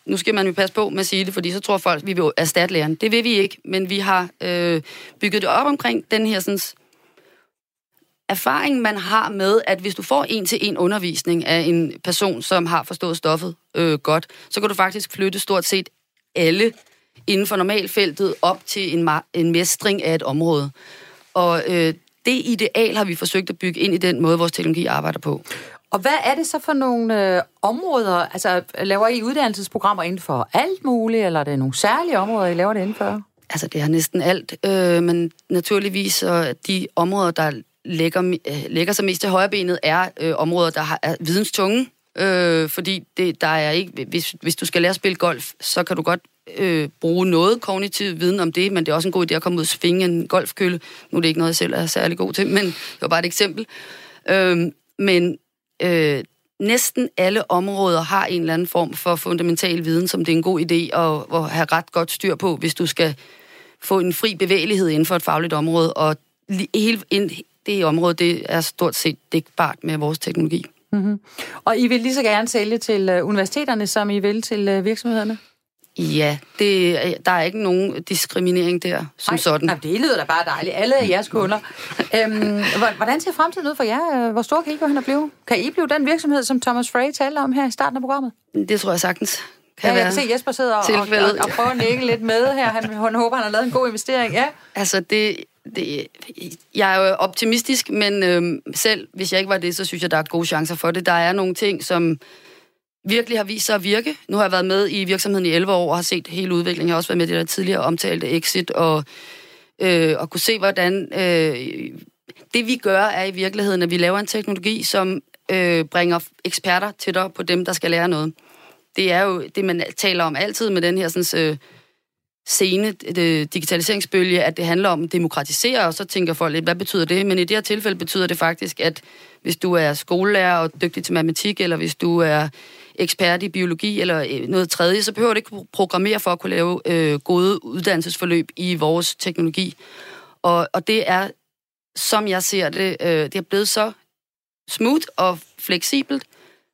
nu skal man jo passe på med at sige det, fordi så tror folk, at vi vil erstatte læreren. Det vil vi ikke, men vi har øh, bygget det op omkring den her sådan, erfaring, man har med, at hvis du får en til en undervisning af en person, som har forstået stoffet øh, godt, så kan du faktisk flytte stort set alle inden for normalfeltet op til en, en mestring af et område. Og øh, det ideal har vi forsøgt at bygge ind i den måde, vores teknologi arbejder på. Og hvad er det så for nogle øh, områder? Altså, laver I uddannelsesprogrammer inden for alt muligt, eller er det nogle særlige områder, I laver det inden for? Altså, det er næsten alt, øh, men naturligvis så de områder, der lægger, øh, lægger sig mest til højrebenet, er øh, områder, der har, er videnstunge. Øh, fordi det, der er ikke, hvis, hvis du skal lære at spille golf, så kan du godt øh, bruge noget kognitiv viden om det, men det er også en god idé at komme ud og svinge en golfkølle. Nu er det ikke noget, jeg selv er særlig god til, men det var bare et eksempel. Øh, men øh, næsten alle områder har en eller anden form for fundamental viden, som det er en god idé at, at have ret godt styr på, hvis du skal få en fri bevægelighed inden for et fagligt område. Og hele det område, det er stort set dækbart med vores teknologi. Mm-hmm. Og I vil lige så gerne sælge til øh, universiteterne, som I vil til øh, virksomhederne? Ja, det, der er ikke nogen diskriminering der, som Ej, sådan. Nej, det lyder da bare dejligt. Alle er jeres kunder. øhm, hvordan ser fremtiden ud for jer? Hvor stor kan I gå hen og blive? Kan I blive den virksomhed, som Thomas Frey talte om her i starten af programmet? Det tror jeg sagtens. Kan ja, jeg kan se Jesper sidder og, og, og, og prøver at nikke lidt med her. Han, han håber, han har lavet en god investering. Ja. Altså, det, det, jeg er jo optimistisk, men øhm, selv hvis jeg ikke var det, så synes jeg, der er gode chancer for det. Der er nogle ting, som virkelig har vist sig at virke. Nu har jeg været med i virksomheden i 11 år og har set hele udviklingen. Jeg har også været med i det der tidligere omtalte exit og, øh, og kunne se, hvordan... Øh, det vi gør er i virkeligheden, at vi laver en teknologi, som øh, bringer eksperter tættere på dem, der skal lære noget. Det er jo det, man taler om altid med den her sådan, øh, scene, det, digitaliseringsbølge, at det handler om at demokratisere, og så tænker folk lidt, hvad betyder det? Men i det her tilfælde betyder det faktisk, at hvis du er skolelærer og dygtig til matematik, eller hvis du er ekspert i biologi eller øh, noget tredje, så behøver du ikke programmere for at kunne lave øh, gode uddannelsesforløb i vores teknologi. Og, og det er, som jeg ser det, øh, det er blevet så smooth og fleksibelt,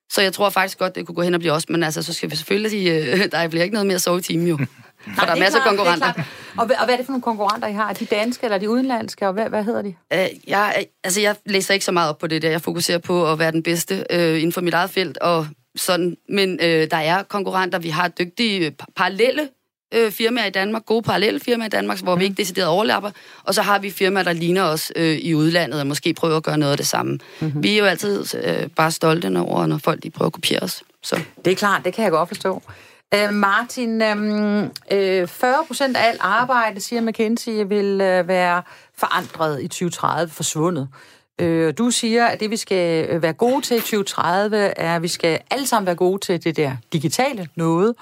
så jeg tror faktisk godt, det kunne gå hen og blive også, men altså, så skal vi selvfølgelig sige, øh, der bliver ikke noget mere at sove i timen jo. For Nej, der er masser af konkurrenter. Og, og hvad er det for nogle konkurrenter, I har? Er de danske, eller er de udenlandske, og hvad, hvad hedder de? Øh, jeg, altså, jeg læser ikke så meget op på det der. Jeg fokuserer på at være den bedste øh, inden for mit eget felt, og sådan. Men øh, der er konkurrenter. Vi har dygtige parallelle øh, firmaer i Danmark, gode parallelle firmaer i Danmark, hvor vi ikke decideret overlapper. Og så har vi firmaer, der ligner os øh, i udlandet, og måske prøver at gøre noget af det samme. Mm-hmm. Vi er jo altid øh, bare stolte over, når folk de prøver at kopiere os. Så. Det er klart, det kan jeg godt forstå. Øh, Martin, øh, 40 procent af alt arbejde, siger McKinsey, vil øh, være forandret i 2030, forsvundet. Øh, du siger, at det, vi skal øh, være gode til i 2030, er, at vi skal alle sammen være gode til det der digitale noget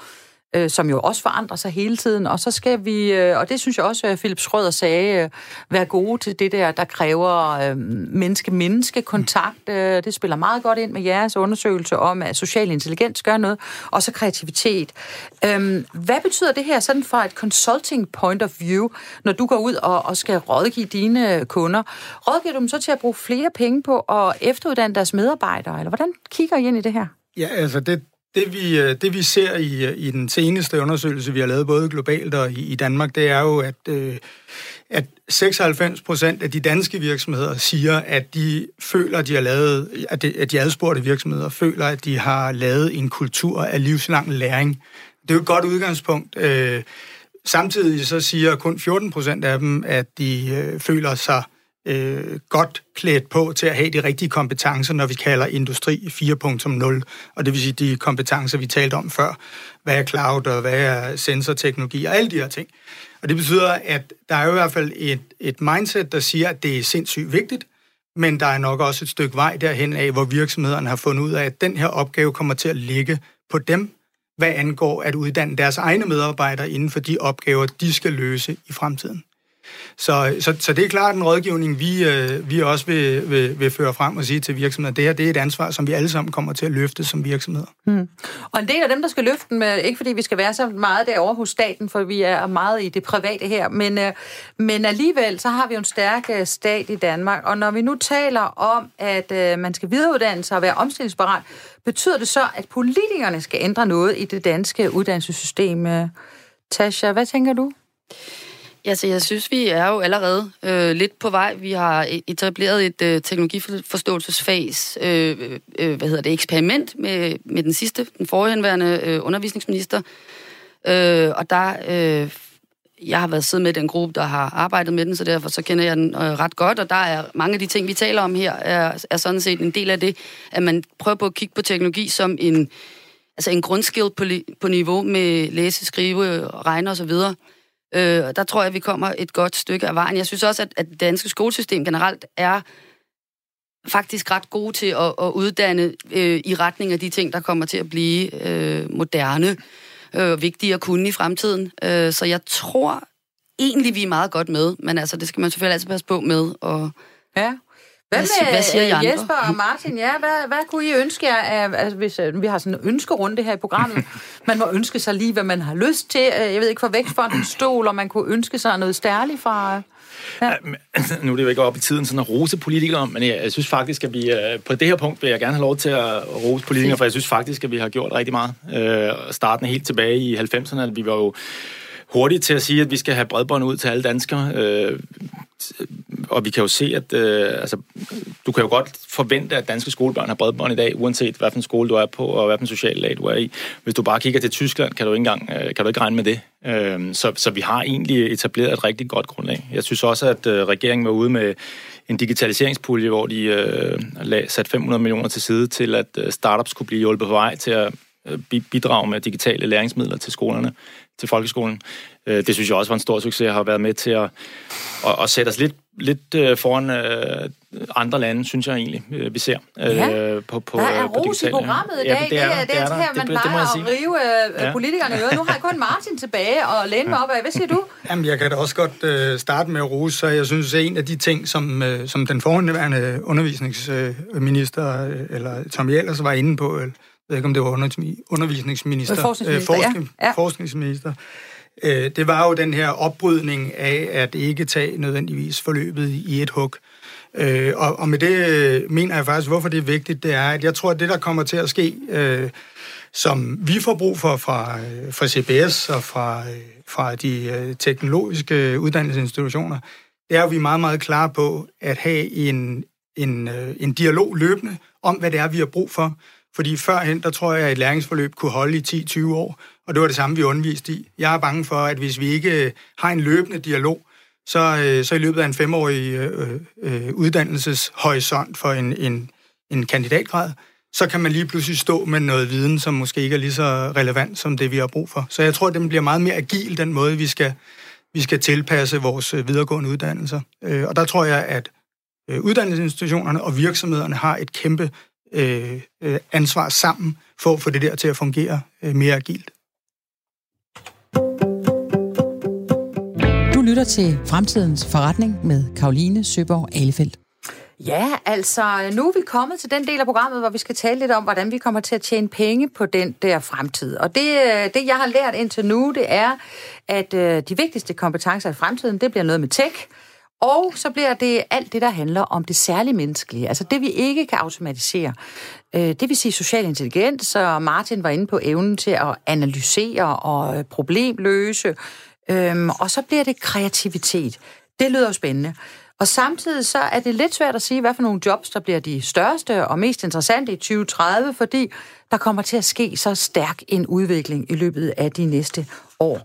øh, som jo også forandrer sig hele tiden. Og så skal vi, øh, og det synes jeg også, at Philip Schrøder sagde, øh, være gode til det der, der kræver øh, menneske-menneske-kontakt. Øh, det spiller meget godt ind med jeres undersøgelse om, at social intelligens gør noget, og så kreativitet. Øh, hvad betyder det her sådan fra et consulting point of view, når du går ud og, og skal rådgive dine kunder? Rådgiver du dem så til at bruge flere penge på at efteruddanne deres medarbejdere, eller hvordan kigger I ind i det her? Ja, altså det, det vi, øh, det vi ser i, øh, i den seneste undersøgelse, vi har lavet både globalt og i, i Danmark, det er jo, at, øh, at 96 procent af de danske virksomheder siger, at de føler, at de har lavet, at de, at de adspurgte virksomheder føler, at de har lavet en kultur af livslang læring. Det er jo et godt udgangspunkt. Øh, samtidig så siger kun 14 procent af dem, at de føler sig øh, Øh, godt klædt på til at have de rigtige kompetencer, når vi kalder industri 4.0, og det vil sige de kompetencer, vi talte om før. Hvad er cloud, og hvad er sensorteknologi, og alle de her ting. Og det betyder, at der er jo i hvert fald et, et mindset, der siger, at det er sindssygt vigtigt, men der er nok også et stykke vej derhen af, hvor virksomhederne har fundet ud af, at den her opgave kommer til at ligge på dem, hvad angår at uddanne deres egne medarbejdere inden for de opgaver, de skal løse i fremtiden. Så, så, så det er klart en rådgivning, vi, øh, vi også vil, vil, vil føre frem og sige til virksomheder. Det her det er et ansvar, som vi alle sammen kommer til at løfte som virksomheder. Mm. Og en del af dem, der skal løfte dem, ikke fordi vi skal være så meget derovre hos staten, for vi er meget i det private her, men, øh, men alligevel så har vi jo en stærk øh, stat i Danmark, og når vi nu taler om, at øh, man skal videreuddanne sig og være omstillingsparat, betyder det så, at politikerne skal ændre noget i det danske uddannelsessystem? Øh, Tasha, hvad tænker du? Altså, jeg synes, vi er jo allerede øh, lidt på vej. Vi har e-, etableret et øh, teknologiforståelsesfag, øh, øh, øh, hvad hedder det, eksperiment med, med den sidste, den forhenværende øh, undervisningsminister. Øh, og der, øh, jeg har været siddet med den gruppe, der har arbejdet med den, så derfor så kender jeg den øh, ret godt, og der er mange af de ting, vi taler om her, er, er sådan set en del af det, at man prøver på at kigge på teknologi som en, altså en grundskill på, på niveau med læse, skrive, regne osv., Øh, der tror jeg, at vi kommer et godt stykke af vejen. Jeg synes også, at, at det danske skolesystem generelt er faktisk ret gode til at, at uddanne øh, i retning af de ting, der kommer til at blive øh, moderne og øh, vigtige at kunne i fremtiden. Øh, så jeg tror egentlig, vi er meget godt med, men altså, det skal man selvfølgelig altid passe på med. Og, ja. Hvad, med, hvad siger I Jesper og Martin? Ja, hvad, hvad kunne I ønske jer, altså, hvis uh, vi har sådan en ønskerunde her i programmet? Man må ønske sig lige, hvad man har lyst til. Øh, jeg ved ikke, for vækstfonden stol, og man kunne ønske sig noget stærligt fra... Ja. Nu er det jo ikke op i tiden sådan at rose politikere, men jeg, jeg synes faktisk, at vi øh, på det her punkt vil jeg gerne have lov til at rose politikere, for jeg synes faktisk, at vi har gjort rigtig meget. Øh, starten helt tilbage i 90'erne, vi var jo hurtigt til at sige, at vi skal have bredbånd ud til alle danskere. Øh, og vi kan jo se, at øh, altså, du kan jo godt forvente, at danske skolebørn har bredbånd i dag, uanset hvilken skole du er på, og hvilken social lag du er i. Hvis du bare kigger til Tyskland, kan du ikke, engang, øh, kan du ikke regne med det. Øh, så, så vi har egentlig etableret et rigtig godt grundlag. Jeg synes også, at øh, regeringen var ude med en digitaliseringspulje, hvor de øh, satte 500 millioner til side til, at øh, startups kunne blive hjulpet på vej til at øh, bidrage med digitale læringsmidler til skolerne til folkeskolen. Øh, det synes jeg også var en stor succes, at har været med til at, at, at sætte os lidt, lidt øh, foran øh, andre lande, synes jeg egentlig, vi ser. Ja. på, på, der er på ros i programmet i dag. Ja, det er, det er, det er, det er her, man plejer det, at rive ja. politikerne i Nu har jeg kun Martin tilbage og læne mig op af. Hvad siger du? Jamen, jeg kan da også godt uh, starte med at rose, så jeg synes, at en af de ting, som, uh, som den forhåndværende undervisningsminister, uh, eller Tom Jellers var inde på, ved ikke, om det var undervisningsminister, forskningsminister, øh, forskning, ja. Ja. forskningsminister. Øh, det var jo den her opbrydning af at ikke tage nødvendigvis forløbet i et hug. Øh, og, og med det øh, mener jeg faktisk, hvorfor det er vigtigt, det er, at jeg tror, at det, der kommer til at ske, øh, som vi får brug for fra, øh, fra CBS og fra, øh, fra de øh, teknologiske uddannelsesinstitutioner, det er, at vi er meget, meget klar på at have en, en, øh, en dialog løbende om, hvad det er, vi har brug for. Fordi førhen, der tror jeg, at et læringsforløb kunne holde i 10-20 år, og det var det samme, vi underviste i. Jeg er bange for, at hvis vi ikke øh, har en løbende dialog, så, øh, så i løbet af en femårig øh, øh, øh, uddannelseshorisont for en, en, en kandidatgrad, så kan man lige pludselig stå med noget viden, som måske ikke er lige så relevant som det, vi har brug for. Så jeg tror, at den bliver meget mere agil, den måde, vi skal, vi skal tilpasse vores videregående uddannelser. Og der tror jeg, at uddannelsesinstitutionerne og virksomhederne har et kæmpe Øh, øh, ansvar sammen for at få det der til at fungere øh, mere agilt. Du lytter til Fremtidens Forretning med Karoline Søborg Alefeldt. Ja, altså nu er vi kommet til den del af programmet, hvor vi skal tale lidt om, hvordan vi kommer til at tjene penge på den der fremtid. Og det, øh, det jeg har lært indtil nu, det er, at øh, de vigtigste kompetencer i fremtiden, det bliver noget med tech, og så bliver det alt det, der handler om det særlige menneskelige, altså det, vi ikke kan automatisere. Øh, det vil sige social intelligens, og Martin var inde på evnen til at analysere og øh, problemløse, øhm, og så bliver det kreativitet. Det lyder spændende. Og samtidig så er det lidt svært at sige, hvad for nogle jobs, der bliver de største og mest interessante i 2030, fordi der kommer til at ske så stærk en udvikling i løbet af de næste år.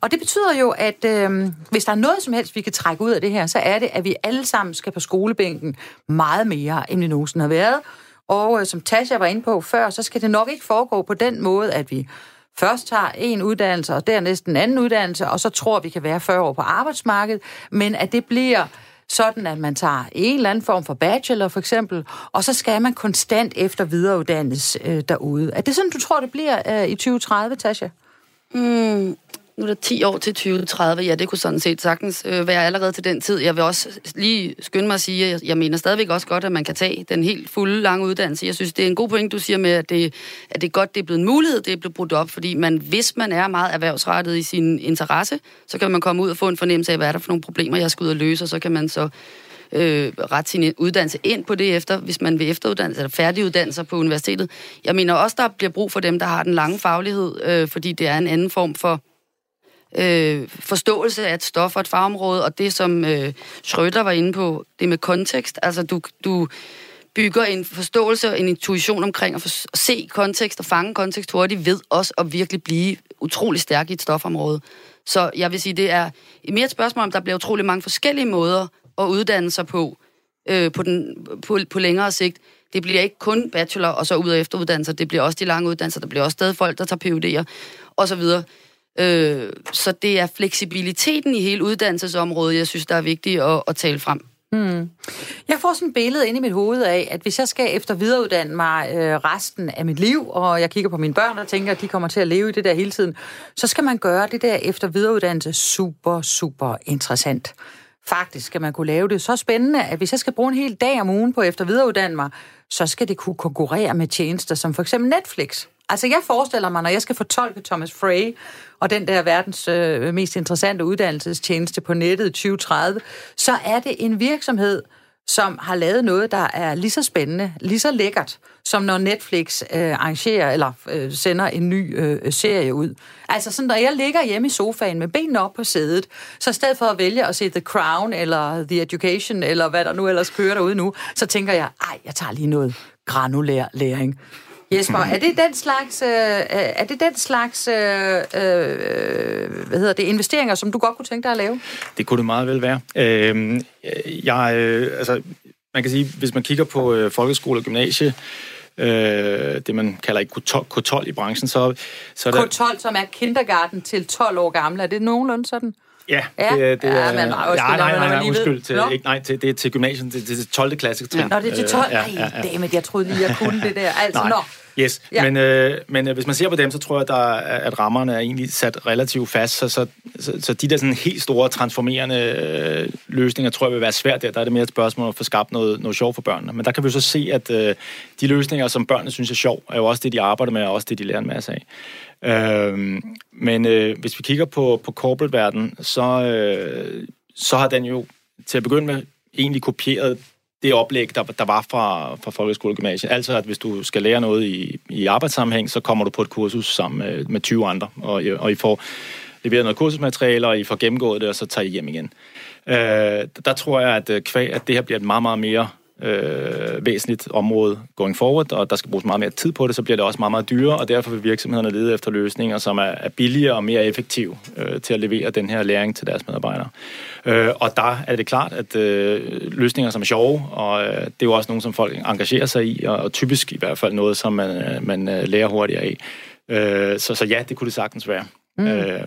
Og det betyder jo, at øh, hvis der er noget som helst, vi kan trække ud af det her, så er det, at vi alle sammen skal på skolebænken meget mere, end vi nogensinde har været. Og øh, som Tasha var inde på før, så skal det nok ikke foregå på den måde, at vi først tager en uddannelse, og dernæst en anden uddannelse, og så tror, vi kan være 40 år på arbejdsmarkedet, men at det bliver sådan at man tager en eller anden form for bachelor for eksempel, og så skal man konstant efter videreuddannes øh, derude. Er det sådan, du tror, det bliver øh, i 2030, Tasha? Mm, nu er der 10 år til 2030. Ja, det kunne sådan set sagtens øh, være allerede til den tid. Jeg vil også lige skynde mig at sige, at jeg mener stadigvæk også godt, at man kan tage den helt fulde lange uddannelse. Jeg synes, det er en god point, du siger med, at det, at det er godt, det er blevet en mulighed, det er blevet brudt op, fordi man, hvis man er meget erhvervsrettet i sin interesse, så kan man komme ud og få en fornemmelse af, hvad er der for nogle problemer, jeg skal ud og løse, og så kan man så øh, rette sin uddannelse ind på det efter, hvis man vil efteruddannelse eller færdiguddannelse på universitetet. Jeg mener også, der bliver brug for dem, der har den lange faglighed, øh, fordi det er en anden form for øh, forståelse af et stof og et fagområde, og det, som øh, Schrøder var inde på, det med kontekst. Altså, du, du bygger en forståelse og en intuition omkring at, for, at se kontekst og fange kontekst hurtigt, ved også at virkelig blive utrolig stærk i et stofområde. Så jeg vil sige, det er mere et spørgsmål om, der bliver utrolig mange forskellige måder at uddanne sig på, øh, på, den, på, på længere sigt. Det bliver ikke kun bachelor og så ud- og efteruddannelser, det bliver også de lange uddannelser, der bliver også stadig folk, der tager PUD'er og så videre. Øh, så det er fleksibiliteten i hele uddannelsesområdet, jeg synes, der er vigtigt at, at tale frem. Hmm. Jeg får sådan et billede ind i mit hoved af, at hvis jeg skal efter videreuddanne mig øh, resten af mit liv, og jeg kigger på mine børn og tænker, at de kommer til at leve i det der hele tiden, så skal man gøre det der efter videreuddannelse super, super interessant. Faktisk skal man kunne lave det så spændende, at hvis jeg skal bruge en hel dag om ugen på efter videreuddanne mig, så skal det kunne konkurrere med tjenester som for eksempel Netflix. Altså jeg forestiller mig, når jeg skal fortolke Thomas Frey og den der verdens øh, mest interessante uddannelsestjeneste på nettet 2030, så er det en virksomhed, som har lavet noget, der er lige så spændende, lige så lækkert, som når Netflix øh, arrangerer eller øh, sender en ny øh, serie ud. Altså sådan, når jeg ligger hjemme i sofaen med benene op på sædet, så i stedet for at vælge at se The Crown eller The Education, eller hvad der nu ellers kører derude nu, så tænker jeg, ej, jeg tager lige noget granulær læring. Jesper, er det den slags, øh, er det den slags øh, øh, hvad hedder det, investeringer, som du godt kunne tænke dig at lave? Det kunne det meget vel være. Øh, jeg, øh, altså, man kan sige, hvis man kigger på øh, folkeskole og gymnasie, øh, det man kalder ikke K12 i branchen, så, så er der... K12, som er kindergarten til 12 år gammel, er det nogenlunde sådan? Ja, ja, det, det ja, men nej, undskyld, nej, nej, nej, nej undskyld. Til, ikke, nej, til, det er til gymnasiet, det, det er til 12. klasse trin. Nå, det er til 12. Øh, ja, ja, ja. Dammit, jeg troede lige, jeg kunne det der. Altså, nej. nå. Yes, ja. men, øh, men øh, hvis man ser på dem, så tror jeg, der, at rammerne er egentlig sat relativt fast, så, så, så, så de der sådan helt store transformerende øh, løsninger, tror jeg vil være svært der. Der er det mere et spørgsmål at få skabt noget, noget sjov for børnene. Men der kan vi så se, at øh, de løsninger, som børnene synes er sjov, er jo også det, de arbejder med, og også det, de lærer en masse af. Øh, men øh, hvis vi kigger på, på corporate-verdenen, så, øh, så har den jo til at begynde med egentlig kopieret det oplæg, der, der var fra, fra folkeskole og gymnasiet. Altså, at hvis du skal lære noget i, i arbejdssammenhæng, så kommer du på et kursus sammen med, med 20 andre, og, og I får leveret noget kursusmateriale, og I får gennemgået det, og så tager I hjem igen. Øh, der tror jeg, at, øh, kvæg, at det her bliver et meget, meget mere øh, væsentligt område going forward, og der skal bruges meget mere tid på det, så bliver det også meget, meget dyrere, og derfor vil virksomhederne lede efter løsninger, som er, er billigere og mere effektive øh, til at levere den her læring til deres medarbejdere. Øh, og der er det klart, at øh, løsninger, som er sjove, og øh, det er jo også nogle, som folk engagerer sig i, og, og typisk i hvert fald noget, som man, man øh, lærer hurtigere af. Øh, så, så ja, det kunne det sagtens være. Mm. Øh,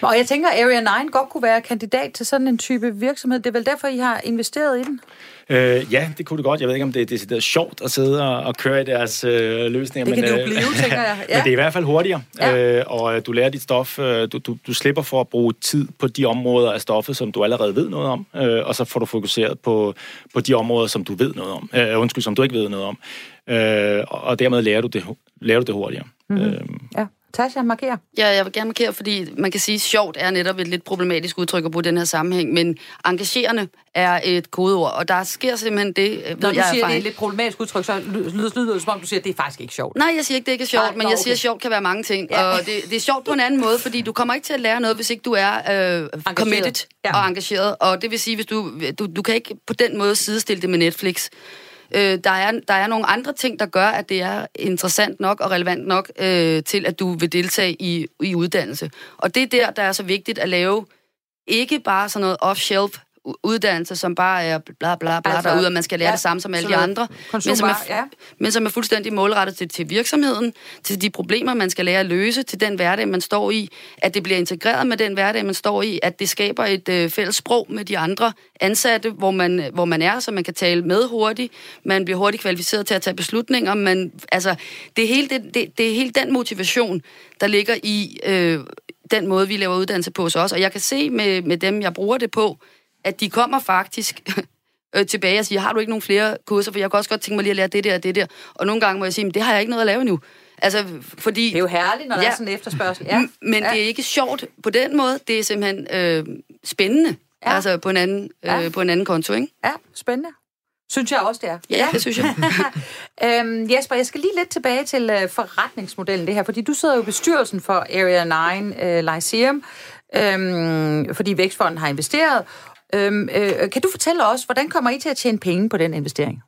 og jeg tænker, Area 9 godt kunne være kandidat til sådan en type virksomhed. Det er vel derfor, I har investeret i den? Øh, ja, det kunne det godt. Jeg ved ikke, om det, er sjovt at sidde og, og køre i deres øh, løsninger. Det kan men, det jo blive, øh, tænker jeg. Ja. men det er i hvert fald hurtigere, ja. øh, og øh, du lærer dit stof. Øh, du, du, du slipper for at bruge tid på de områder af stoffet, som du allerede ved noget om, øh, og så får du fokuseret på, på de områder, som du ved noget om. Øh, undskyld, som du ikke ved noget om. Øh, og dermed lærer du det, lærer du det hurtigere. Mm-hmm. Øh, ja. Tasha, markere. Ja, jeg vil gerne markere, fordi man kan sige, at sjovt er netop et lidt problematisk udtryk at bruge den her sammenhæng, men engagerende er et kodeord, og der sker simpelthen det... Når du siger, det er et lidt problematisk udtryk, så lyder det som om, du siger, at det er faktisk ikke sjovt. Nej, jeg siger ikke, det ikke er sjovt, Nej, men jeg okay. siger, at sjovt kan være mange ting, ja. og det, det er sjovt på en anden måde, fordi du kommer ikke til at lære noget, hvis ikke du er øh, committed ja. og engageret, og det vil sige, hvis du, du, du kan ikke på den måde sidestille det med Netflix. Øh, der, er, der er nogle andre ting, der gør, at det er interessant nok og relevant nok øh, til, at du vil deltage i, i uddannelse. Og det er der, der er så vigtigt at lave ikke bare sådan noget off-shelf uddannelse, som bare er bla bla bla altså, derude, og man skal lære ja, det samme som alle de andre, men som, er, ja. men som er fuldstændig målrettet til, til virksomheden, til de problemer, man skal lære at løse, til den hverdag, man står i, at det bliver integreret med den hverdag, man står i, at det skaber et øh, fælles sprog med de andre ansatte, hvor man, hvor man er, så man kan tale med hurtigt, man bliver hurtigt kvalificeret til at tage beslutninger, man, altså, det er hele, det, det, det er hele den motivation, der ligger i øh, den måde, vi laver uddannelse på hos os, og jeg kan se med, med dem, jeg bruger det på, at de kommer faktisk øh, tilbage og siger, har du ikke nogen flere kurser, for jeg kan også godt tænke mig lige at lære det der og det der. Og nogle gange må jeg sige, men det har jeg ikke noget at lave nu. Altså, fordi... Det er jo herligt, når ja, der er sådan en efterspørgsel. Ja. Men ja. det er ikke sjovt på den måde. Det er simpelthen øh, spændende. Ja. Altså på en, anden, øh, ja. på en anden konto, ikke? Ja, spændende. Synes jeg også, det er. Ja, det synes jeg. øhm, Jesper, jeg skal lige lidt tilbage til uh, forretningsmodellen det her, fordi du sidder jo i bestyrelsen for Area 9 uh, Lyceum, øhm, fordi Vækstfonden har investeret, Øhm, øh, kan du fortælle os, hvordan kommer I til at tjene penge på den investering?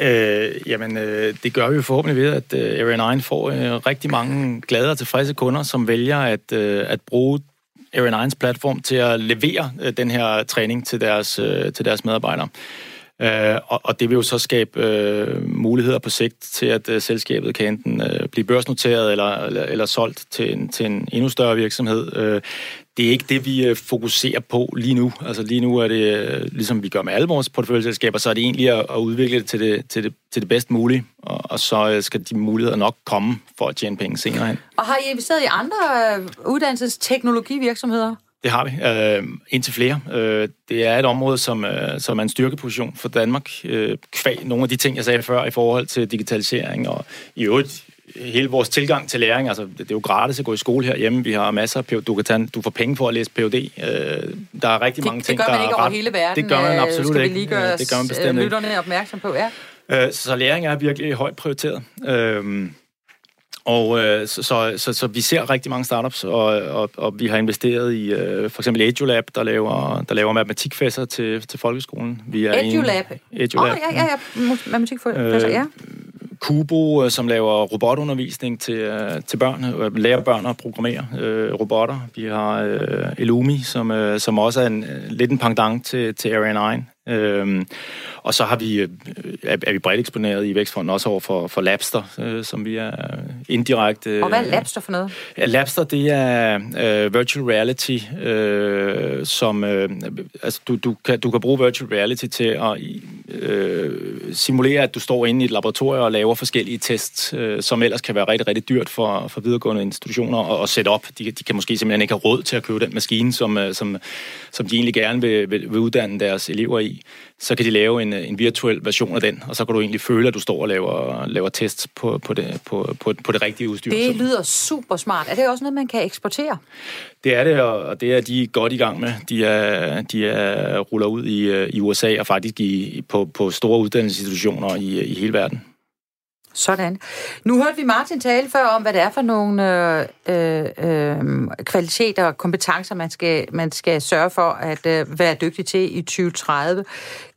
Øh, jamen, øh, det gør vi jo forhåbentlig ved, at øh, Area 9 får øh, rigtig mange glade og tilfredse kunder, som vælger at, øh, at bruge Area 9's platform til at levere øh, den her træning til deres, øh, til deres medarbejdere. Øh, Øh, og, og det vil jo så skabe øh, muligheder på sigt til, at øh, selskabet kan enten øh, blive børsnoteret eller, eller, eller solgt til en, til en endnu større virksomhed. Øh, det er ikke det, vi øh, fokuserer på lige nu. Altså lige nu er det, øh, ligesom vi gør med alle vores porteføljeselskaber, så er det egentlig at, at udvikle det til det, til det, til det bedst mulige, og, og så øh, skal de muligheder nok komme for at tjene penge senere hen. Og har I investeret i andre øh, uddannelsesteknologivirksomheder? Det har vi. Øh, indtil flere. Øh, det er et område, som, øh, som er en styrkeposition for Danmark. Øh, kvæg nogle af de ting, jeg sagde før i forhold til digitalisering og i øvrigt hele vores tilgang til læring, altså det er jo gratis at gå i skole herhjemme, vi har masser af PhD, du kan tage, du får penge for at læse Ph.D. Øh, der er rigtig mange det, ting, der er Det gør man ikke over ret, hele verden. Det gør man absolut Skal ikke. vi lige gøre det gør man bestemt lytterne opmærksom på, ja. Øh, så læring er virkelig højt prioriteret. Øh, og øh, så, så, så, så vi ser rigtig mange startups, og, og, og vi har investeret i øh, for eksempel EduLab, der laver, der laver matematikfæsser til, til folkeskolen. Vi er EduLab? EduLab. Åh, oh, ja, ja, ja. Matematikfæsser, øh, ja. Kubo, øh, som laver robotundervisning til, øh, til børn, øh, lærer børn at programmere øh, robotter. Vi har øh, Elumi, som, øh, som også er en, lidt en pendant til, til Area 9. Øhm, og så har vi, øh, er, er vi bredt eksponeret i Vækstfonden også over for, for Labster, øh, som vi er indirekte... Og hvad er Labster for noget? Ja, Labster, det er øh, virtual reality, øh, som... Øh, altså, du, du, kan, du kan bruge virtual reality til at øh, simulere, at du står inde i et laboratorium og laver forskellige tests, øh, som ellers kan være rigtig, rigtig dyrt for, for videregående institutioner at, at sætte op. De, de kan måske simpelthen ikke have råd til at købe den maskine, som, øh, som, som de egentlig gerne vil, vil, vil uddanne deres elever i så kan de lave en, en virtuel version af den, og så kan du egentlig føle, at du står og laver, laver tests på, på, det, på, på, på det rigtige udstyr. Det lyder super smart. Er det også noget, man kan eksportere? Det er det, og det er de godt i gang med. De er, de er ruller ud i, i USA og faktisk i, på, på store uddannelsesinstitutioner i, i hele verden. Sådan. Nu hørte vi Martin tale før om, hvad det er for nogle øh, øh, kvaliteter og kompetencer, man skal, man skal sørge for at øh, være dygtig til i 2030.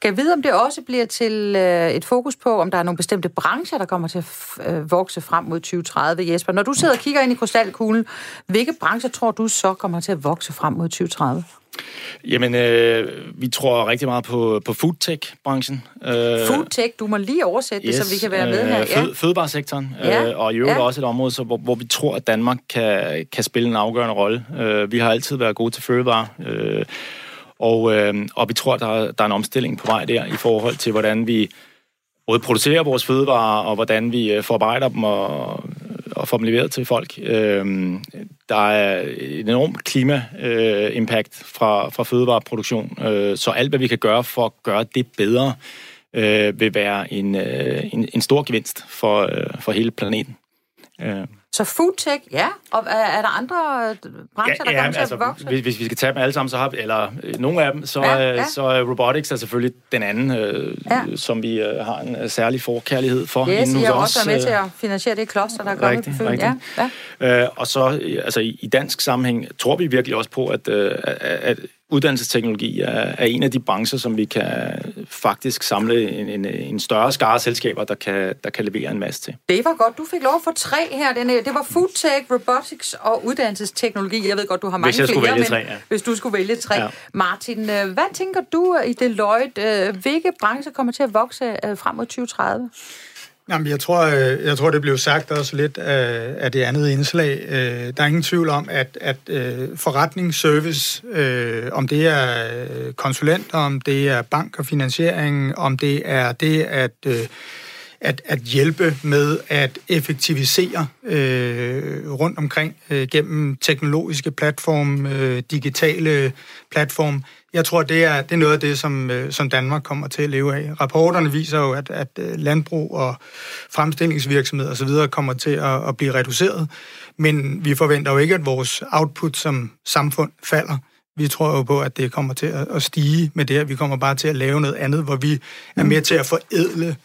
Kan jeg vide, om det også bliver til øh, et fokus på, om der er nogle bestemte brancher, der kommer til at øh, vokse frem mod 2030, Jesper? Når du sidder og kigger ind i krystalkuglen, hvilke brancher tror du så kommer til at vokse frem mod 2030? Jamen, øh, vi tror rigtig meget på, på foodtech-branchen. Øh, foodtech, du må lige oversætte yes, det, så vi kan være med her. Ja. Fød, fødevaresektoren, ja. øh, og i øvrigt ja. også et område, så, hvor, hvor vi tror, at Danmark kan, kan spille en afgørende rolle. Øh, vi har altid været gode til fødevare, øh, og, øh, og vi tror, der, der er en omstilling på vej der i forhold til, hvordan vi både producerer vores fødevarer, og hvordan vi øh, forarbejder dem og, og får dem leveret til folk. Øh, der er en enorm klima-impact øh, fra, fra fødevareproduktion, øh, så alt, hvad vi kan gøre for at gøre det bedre, øh, vil være en, øh, en, en stor gevinst for, øh, for hele planeten. Øh. Så foodtech, ja. Og er der andre brancher, ja, der kommer til altså, at vokse? Hvis, hvis vi skal tage dem alle sammen, så har vi, eller øh, nogle af dem, så, ja, ja. så er robotics er selvfølgelig den anden, øh, ja. som vi øh, har en særlig forkærlighed for. Yes, I har også været med til at finansiere det kloster, der er kommet på Fyn. Ja, ja. Øh, og så altså, i, i dansk sammenhæng tror vi virkelig også på, at, øh, at uddannelsesteknologi er, er en af de brancher, som vi kan faktisk samle en, en, en større skare selskaber, der kan, der kan levere en masse til. Det var godt. Du fik lov for tre her. Den, det var foodtech, robotics og uddannelsesteknologi. Jeg ved godt, du har mange hvis jeg flere, vælge tre, ja. hvis du skulle vælge tre. Ja. Martin, øh, hvad tænker du i Deloitte? Øh, hvilke brancher kommer til at vokse øh, frem mod 2030? Jamen, jeg tror, øh, jeg tror, det blev sagt også lidt af, af det andet indslag. Øh, der er ingen tvivl om, at, at øh, forretningsservice, om det er konsulenter, om det er bank og finansiering, om det er det at, at, at hjælpe med at effektivisere rundt omkring gennem teknologiske platform, digitale platform, jeg tror, det er, det er noget af det, som, øh, som Danmark kommer til at leve af. Rapporterne viser jo, at, at øh, landbrug og fremstillingsvirksomhed osv. kommer til at, at blive reduceret, men vi forventer jo ikke, at vores output som samfund falder. Vi tror jo på, at det kommer til at, stige med det her. Vi kommer bare til at lave noget andet, hvor vi er med til at forædle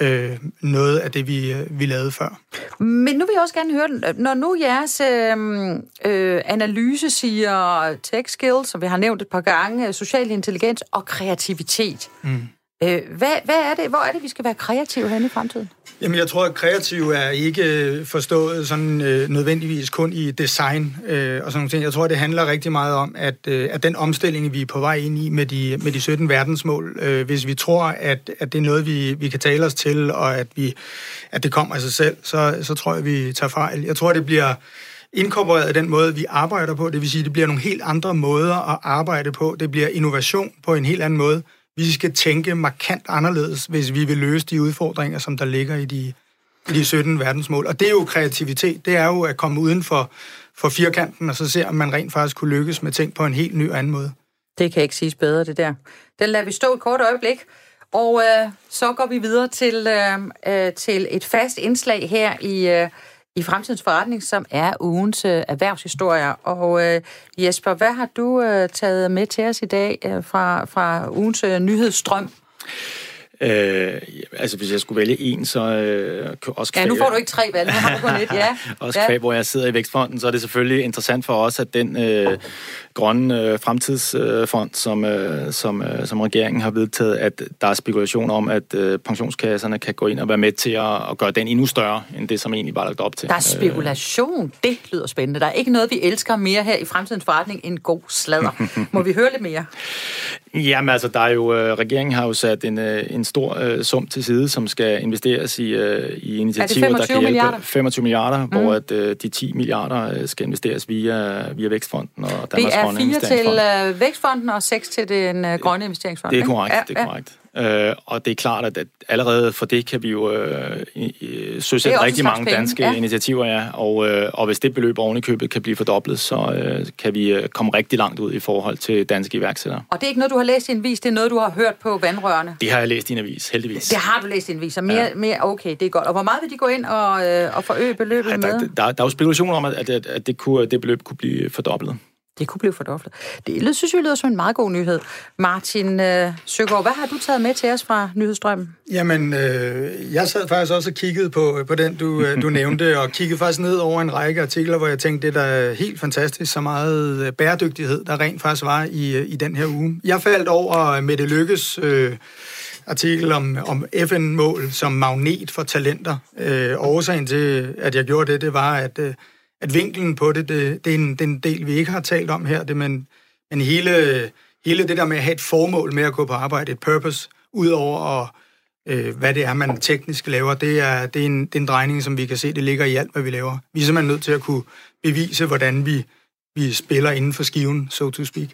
øh, noget af det, vi, øh, vi lavede før. Men nu vil jeg også gerne høre, når nu jeres øh, øh, analyse siger tech skills, som vi har nævnt et par gange, social intelligens og kreativitet. Mm. Øh, hvad, hvad er det, hvor er det, vi skal være kreative hen i fremtiden? Jamen, jeg tror, at kreativ er ikke forstået sådan øh, nødvendigvis kun i design øh, og sådan nogle ting. Jeg tror, det handler rigtig meget om, at, øh, at den omstilling, vi er på vej ind i med de, med de 17 verdensmål, øh, hvis vi tror, at, at det er noget, vi, vi kan tale os til, og at, vi, at det kommer af sig selv, så, så tror jeg, vi tager fejl. Jeg tror, det bliver inkorporeret den måde, vi arbejder på. Det vil sige, det bliver nogle helt andre måder at arbejde på. Det bliver innovation på en helt anden måde. Vi skal tænke markant anderledes, hvis vi vil løse de udfordringer, som der ligger i de, i de 17 verdensmål. Og det er jo kreativitet. Det er jo at komme uden for, for firkanten, og så se, om man rent faktisk kunne lykkes med ting på en helt ny anden måde. Det kan ikke siges bedre, det der. Den lader vi stå et kort øjeblik. Og øh, så går vi videre til, øh, øh til et fast indslag her i, øh, i Fremtidens Forretning, som er ugens øh, erhvervshistorier. Og øh, Jesper, hvad har du øh, taget med til os i dag øh, fra, fra ugens øh, nyhedsstrøm? Øh, altså, hvis jeg skulle vælge en, så øh, også kvæg, Ja, nu får du ikke tre valg, nu har du kun et, ja. også kvæg, ja. hvor jeg sidder i Vækstfonden, så er det selvfølgelig interessant for os, at den øh, grønne øh, fremtidsfond, som, øh, som, øh, som regeringen har vedtaget, at der er spekulation om, at øh, pensionskasserne kan gå ind og være med til at, at gøre den endnu større, end det, som egentlig var lagt op til. Der er spekulation. Det lyder spændende. Der er ikke noget, vi elsker mere her i fremtidens forretning end god sladder. Må vi høre lidt mere? Jamen altså, der er jo, øh, regeringen har jo sat en, øh, en stor øh, sum til side, som skal investeres i, øh, i initiativer, der kan hjælpe milliarder? 25 milliarder, mm. hvor at, øh, de 10 milliarder øh, skal investeres via, via Vækstfonden og Danmarks Det er fire til øh, Vækstfonden og seks til den øh, grønne investeringsfond. Det er korrekt, ja, det er korrekt. Øh, og det er klart, at, allerede for det kan vi jo øh, søsætte rigtig mange penge. danske ja. initiativer, ja. Og, øh, og hvis det beløb oven i købet kan blive fordoblet, så øh, kan vi øh, komme rigtig langt ud i forhold til danske iværksættere. Og det er ikke noget, du har læst i en vis, det er noget, du har hørt på vandrørene? Det har jeg læst i en avis, heldigvis. Det har du læst i en avis, og mere, ja. mere okay, det er godt. Og hvor meget vil de gå ind og, øh, og forøge beløbet ja, der, med? Der, der, der er jo spekulationer om, at, at, at det, kunne, det beløb kunne blive fordoblet. Det kunne blive fordoblet. Det synes jeg lyder som en meget god nyhed. Martin øh, Søgaard, hvad har du taget med til os fra Nyhedsstrømmen? Jamen, øh, jeg sad faktisk også og kiggede på, på den, du, øh, du nævnte, og kiggede faktisk ned over en række artikler, hvor jeg tænkte, det er da helt fantastisk, så meget øh, bæredygtighed, der rent faktisk var i, øh, i den her uge. Jeg faldt over Mette Lykkes øh, artikel om, om FN-mål som magnet for talenter. Øh, årsagen til, at jeg gjorde det, det var, at... Øh, at vinklen på det, det, det, er en, det er en del, vi ikke har talt om her, det, men, men hele, hele det der med at have et formål med at gå på arbejde, et purpose, udover at, øh, hvad det er, man teknisk laver, det er, det, er en, det er en drejning, som vi kan se, det ligger i alt, hvad vi laver. Vi er simpelthen nødt til at kunne bevise, hvordan vi, vi spiller inden for skiven, so to speak.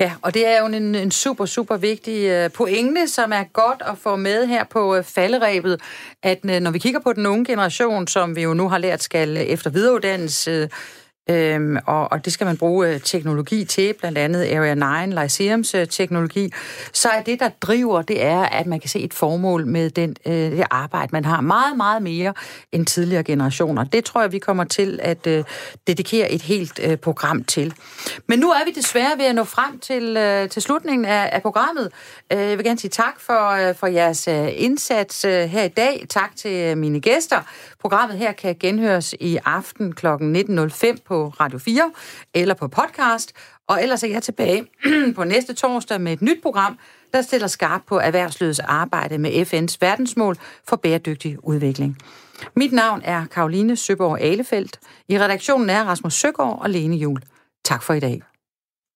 Ja, og det er jo en, en super, super vigtig øh, pointe, som er godt at få med her på øh, falderæbet, at øh, når vi kigger på den unge generation, som vi jo nu har lært skal efter videreuddannes, Øhm, og, og det skal man bruge øh, teknologi til, blandt andet Area 9, Lyceums øh, teknologi, så er det, der driver, det er, at man kan se et formål med den, øh, det arbejde, man har meget, meget mere end tidligere generationer. Det tror jeg, vi kommer til at øh, dedikere et helt øh, program til. Men nu er vi desværre ved at nå frem til, øh, til slutningen af, af programmet. Øh, jeg vil gerne sige tak for, øh, for jeres øh, indsats øh, her i dag. Tak til øh, mine gæster. Programmet her kan genhøres i aften kl. 19.05 på Radio 4 eller på podcast. Og ellers er jeg tilbage på næste torsdag med et nyt program, der stiller skarpt på erhvervslivets arbejde med FN's verdensmål for bæredygtig udvikling. Mit navn er Karoline Søborg Alefeldt. I redaktionen er Rasmus Søgaard og Lene Jul. Tak for i dag.